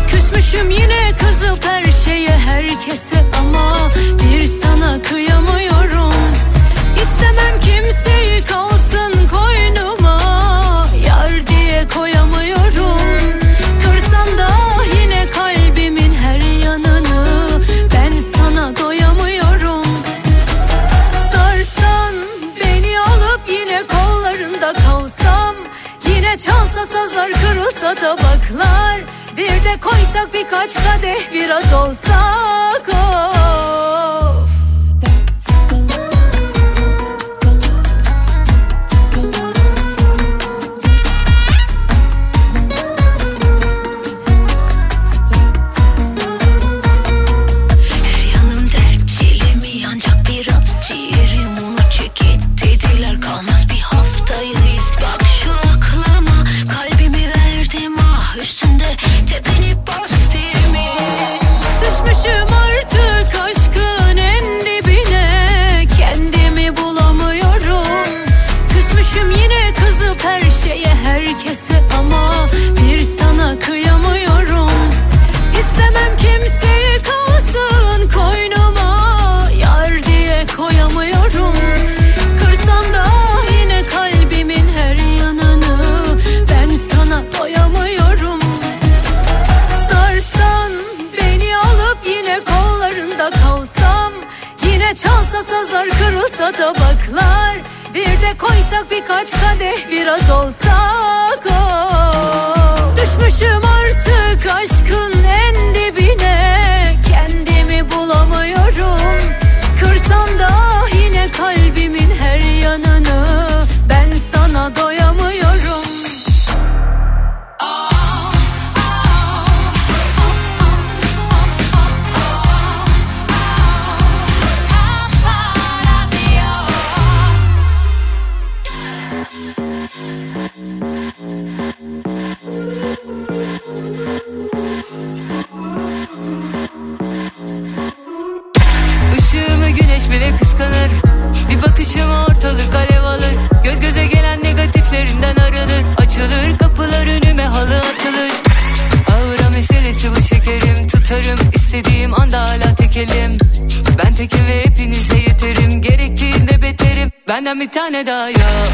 Küsmüşüm yine kızıp her şeye herkese ama bir sana kıyamıyorum birkaç kadeh biraz olsak of Atsak birkaç kadeh biraz olsak oh. Düşmüşüm artık aşk tane daha yok.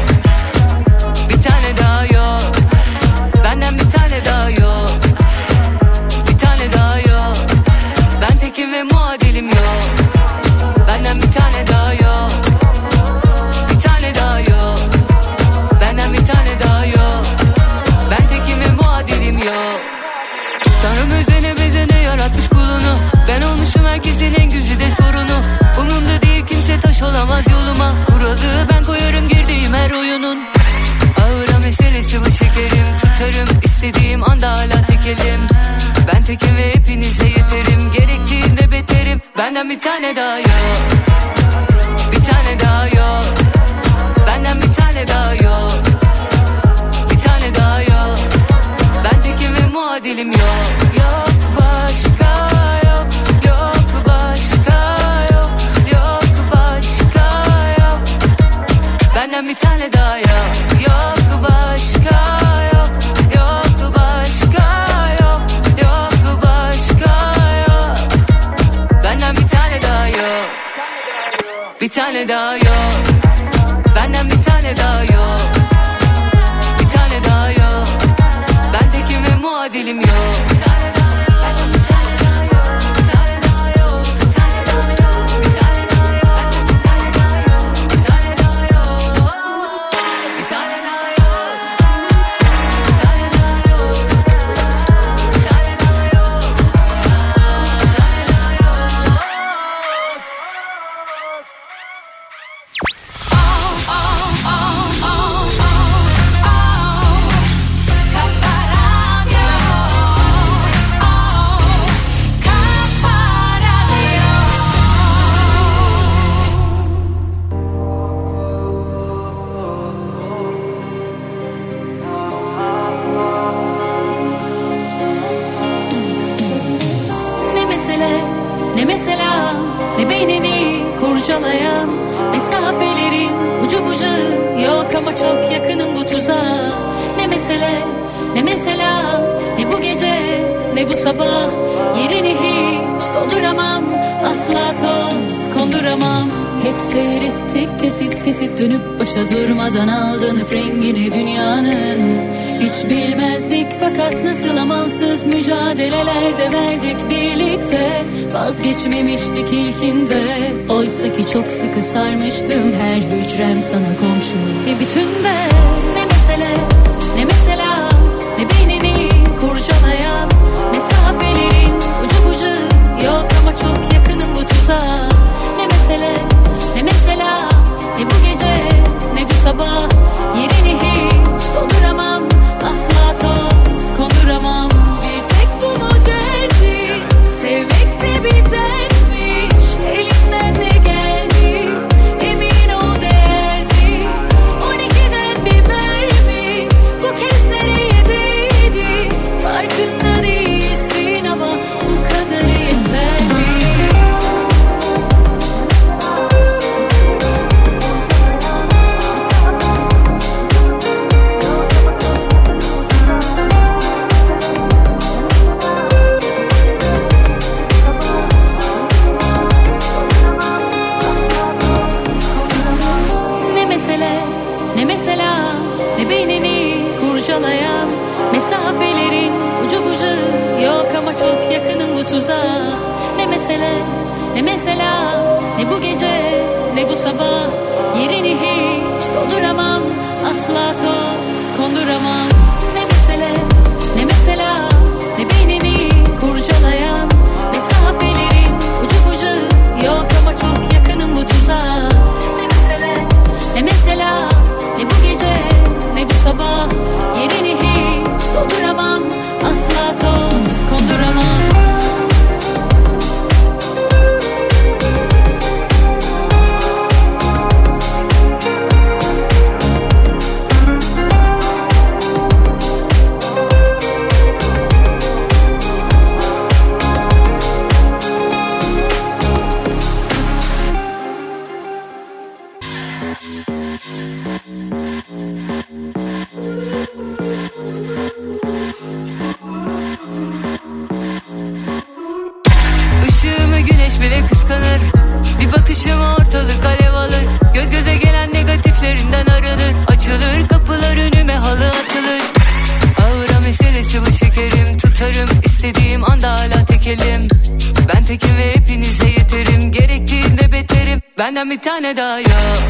tuzağa Ne mesele ne mesela Ne bu gece ne bu sabah. Yerini hiç dolduramam Asla toz konduramam. Hep seyrettik kesit kesit dönüp başa durmadan aldanıp rengini dünyanın. Hiç bilmezdik fakat nasıl amansız mücadelelerde verdik birlikte. Vazgeçmemiştik ilkinde Oysa ki çok sıkı sarmıştım her hücrem sana komşu. Ne bütün ben ne mesele. Ne mesela ne beynini kurcalayan Mesafelerin ucu bucu. Yok ama çok yakınım bu tuzağa Ne mesele ne mesela ne bu gece ne bu sabah. Yerini hiç dolduramam asla toz mesela Ne bu gece ne bu sabah. Yerini hiç dolduramam. Asla toz konduramam. Ne mesele ne mesela Ne beynini kurcalayan Mesafelerin ucu bucağı Yok ama çok yakınım bu tuzağa. Ne mesele ne mesela Ne bu gece ne bu sabah. Yerini hiç dolduramam. Asla toz konduramam. senden bir tane daha yok.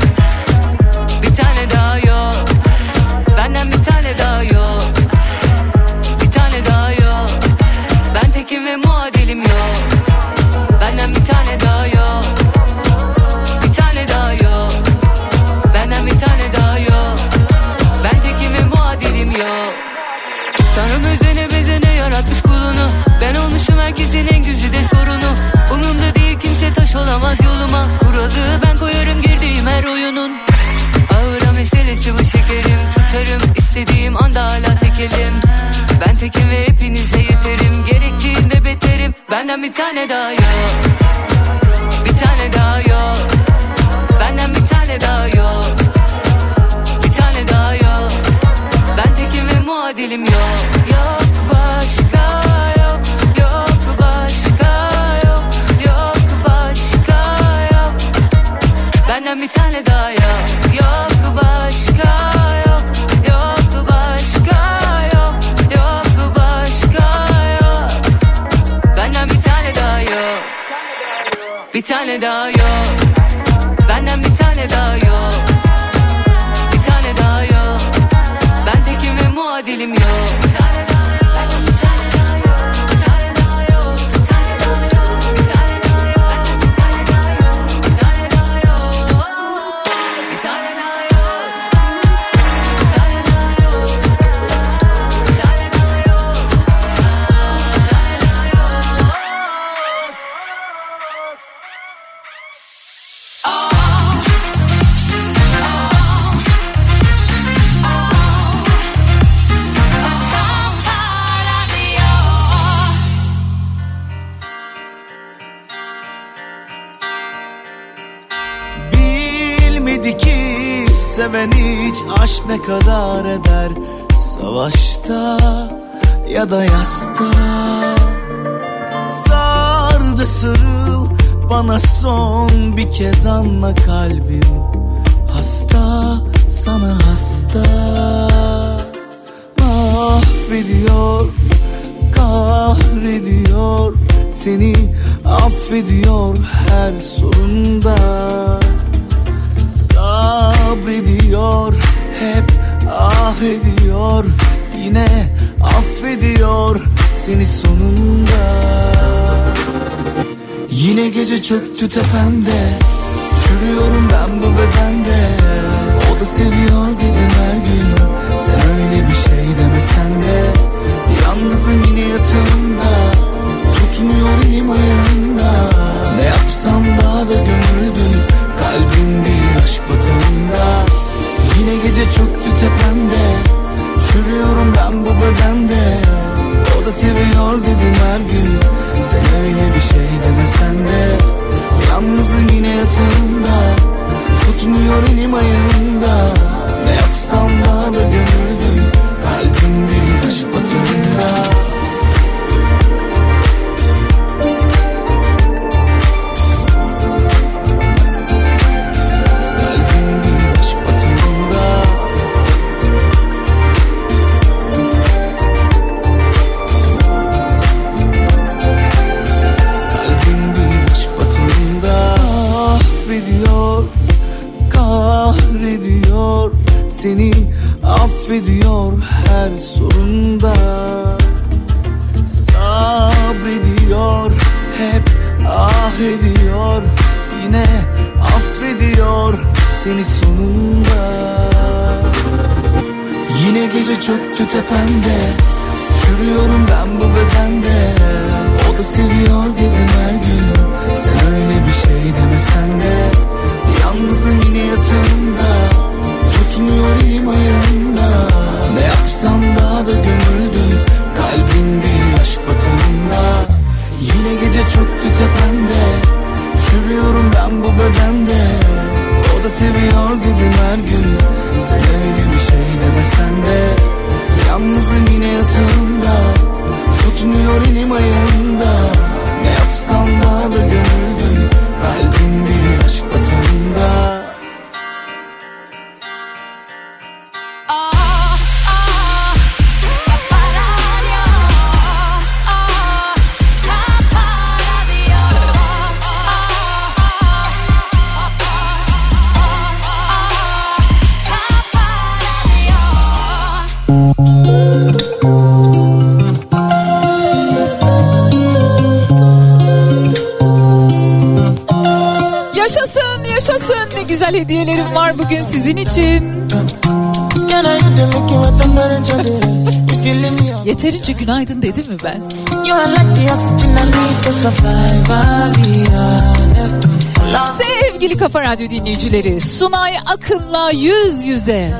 Kafa Radyo dinleyicileri Sunay Akın'la yüz yüze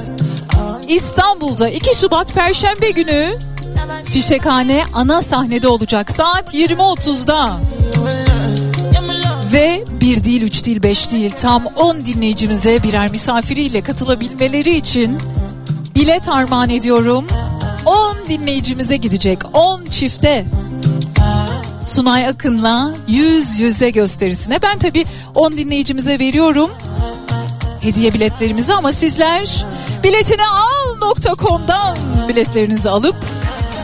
İstanbul'da 2 Şubat Perşembe günü Fişekhane ana sahnede olacak saat 20.30'da. Ve bir değil, üç değil, beş değil tam 10 dinleyicimize birer misafiriyle katılabilmeleri için bilet armağan ediyorum. 10 dinleyicimize gidecek 10 çifte. Sunay Akın'la yüz yüze gösterisine. Ben tabii 10 dinleyicimize veriyorum hediye biletlerimizi ama sizler biletini al.com'dan biletlerinizi alıp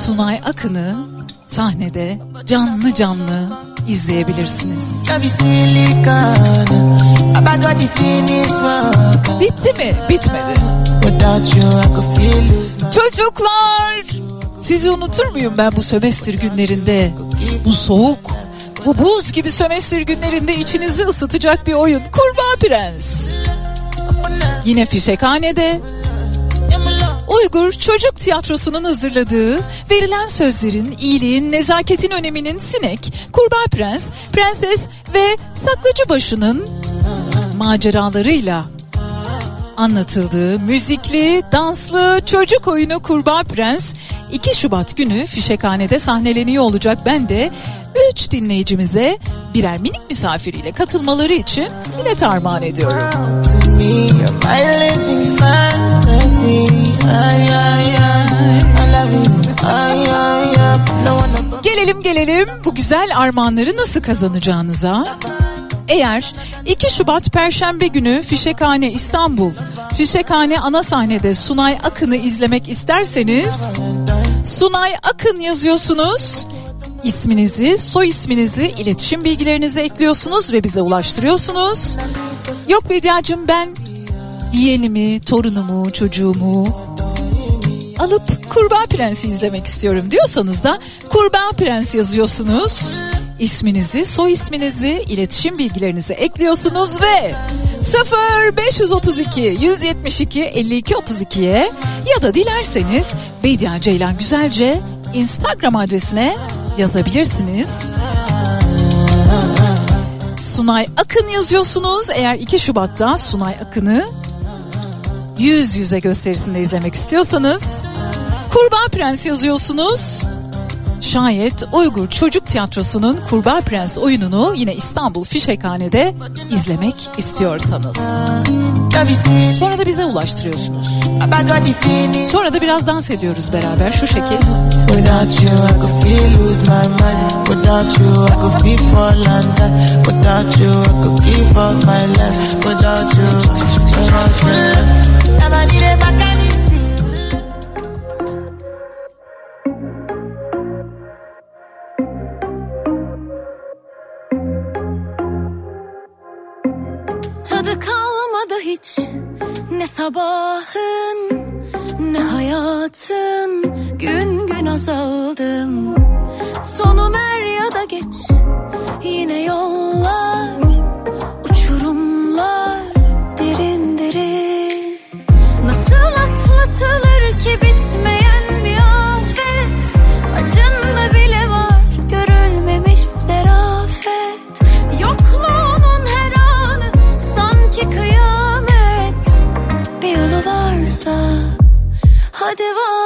Sunay Akın'ı sahnede canlı canlı izleyebilirsiniz. Bitti mi? Bitmedi. Çocuklar sizi unutur muyum ben bu sömestr günlerinde? Bu soğuk, bu buz gibi sömestr günlerinde içinizi ısıtacak bir oyun. Kurbağa Prens. Yine Fişekhane'de Uygur Çocuk Tiyatrosu'nun hazırladığı verilen sözlerin, iyiliğin, nezaketin öneminin sinek, kurbağa prens, prenses ve saklacı başının maceralarıyla anlatıldığı müzikli, danslı çocuk oyunu Kurbağa Prens 2 Şubat günü Fişekhane'de sahneleniyor olacak. Ben de 3 dinleyicimize birer minik misafiriyle katılmaları için bilet armağan ediyorum. Gelelim gelelim bu güzel armağanları nasıl kazanacağınıza. Eğer 2 Şubat Perşembe günü Fişekhane İstanbul, Fişekhane ana sahnede Sunay Akın'ı izlemek isterseniz Sunay Akın yazıyorsunuz. İsminizi, soy isminizi, iletişim bilgilerinizi ekliyorsunuz ve bize ulaştırıyorsunuz. Yok Bediacığım ben yeğenimi, torunumu, çocuğumu alıp Kurbağa Prens'i izlemek istiyorum diyorsanız da Kurbağa Prens yazıyorsunuz. İsminizi, soy isminizi, iletişim bilgilerinizi ekliyorsunuz ve 0 532 172 52 32'ye ya da dilerseniz Bediye Ceylan Güzelce Instagram adresine yazabilirsiniz. Sunay Akın yazıyorsunuz. Eğer 2 Şubat'ta Sunay Akın'ı yüz yüze gösterisinde izlemek istiyorsanız Kurbağa Prens yazıyorsunuz. Şayet Uygur Çocuk Tiyatrosu'nun Kurbağa Prens oyununu yine İstanbul Fişekhane'de izlemek istiyorsanız. Sonra da bize ulaştırıyorsunuz. Sonra da biraz dans ediyoruz beraber şu şekil. Without Unutma hiç ne sabahın ne hayatın gün gün azaldım. Sonu te.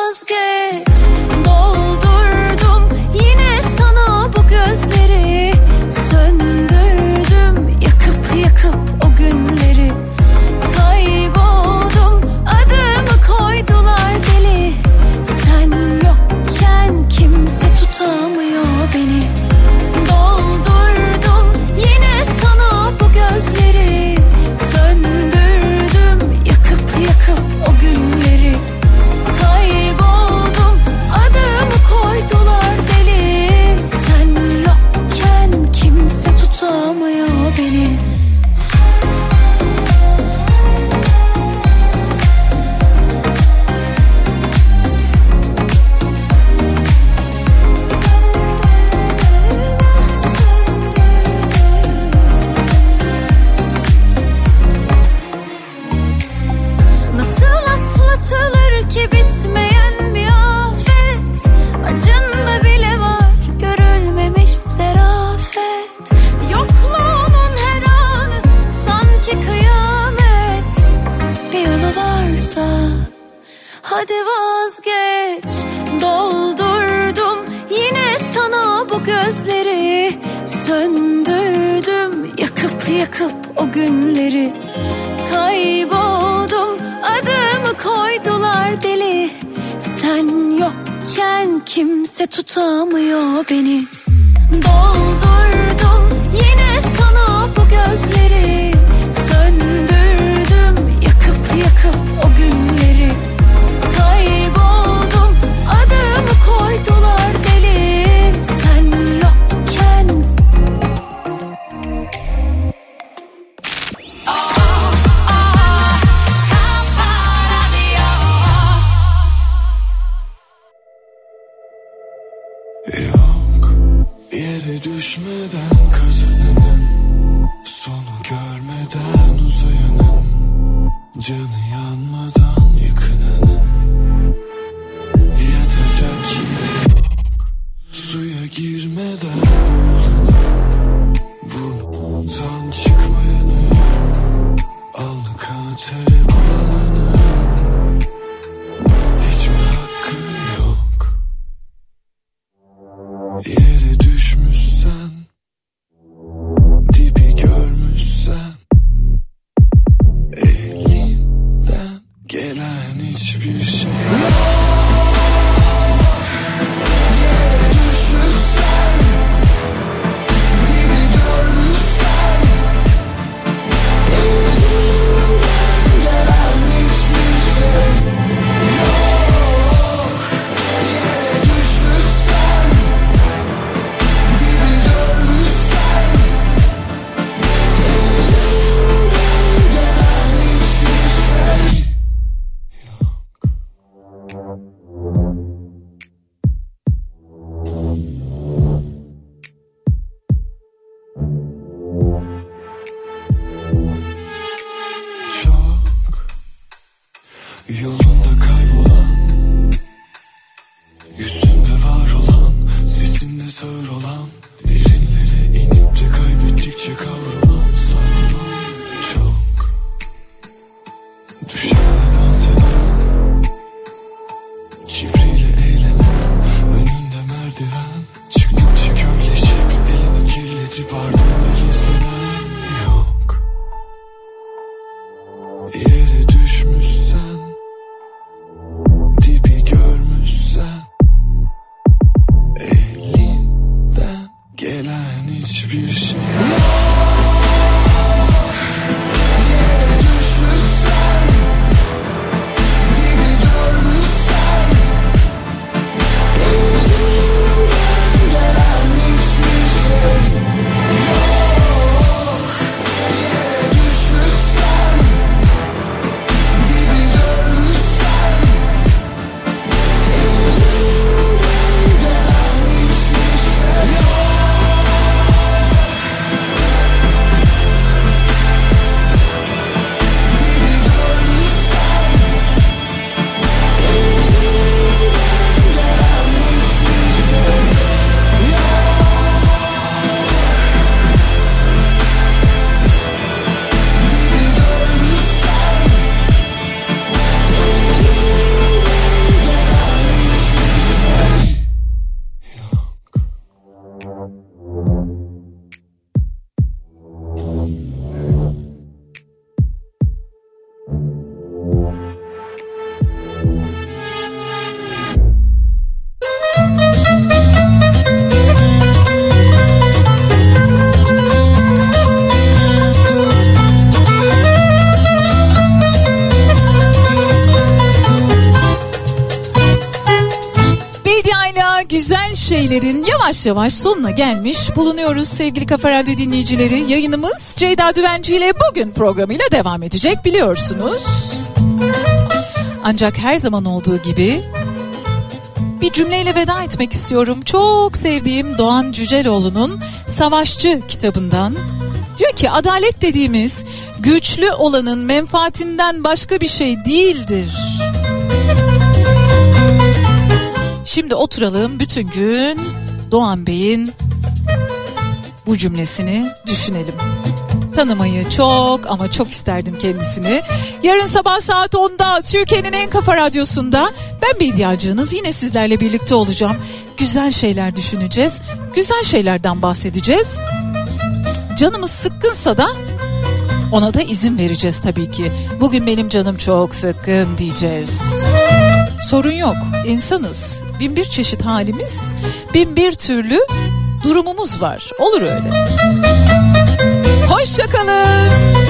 Şeylerin yavaş yavaş sonuna gelmiş bulunuyoruz sevgili Kafa Radyo dinleyicileri. Yayınımız Ceyda Düvenci ile bugün programıyla devam edecek biliyorsunuz. Ancak her zaman olduğu gibi bir cümleyle veda etmek istiyorum. Çok sevdiğim Doğan Cüceloğlu'nun Savaşçı kitabından. Diyor ki adalet dediğimiz güçlü olanın menfaatinden başka bir şey değildir. Şimdi oturalım bütün gün Doğan Bey'in bu cümlesini düşünelim. Tanımayı çok ama çok isterdim kendisini. Yarın sabah saat 10'da Türkiye'nin en kafa radyosunda ben bir ihtiyacınız yine sizlerle birlikte olacağım. Güzel şeyler düşüneceğiz. Güzel şeylerden bahsedeceğiz. Canımız sıkkınsa da ona da izin vereceğiz tabii ki. Bugün benim canım çok sıkkın diyeceğiz. Sorun yok. İnsanız. Bin bir çeşit halimiz, bin bir türlü durumumuz var. Olur öyle. Hoşçakalın.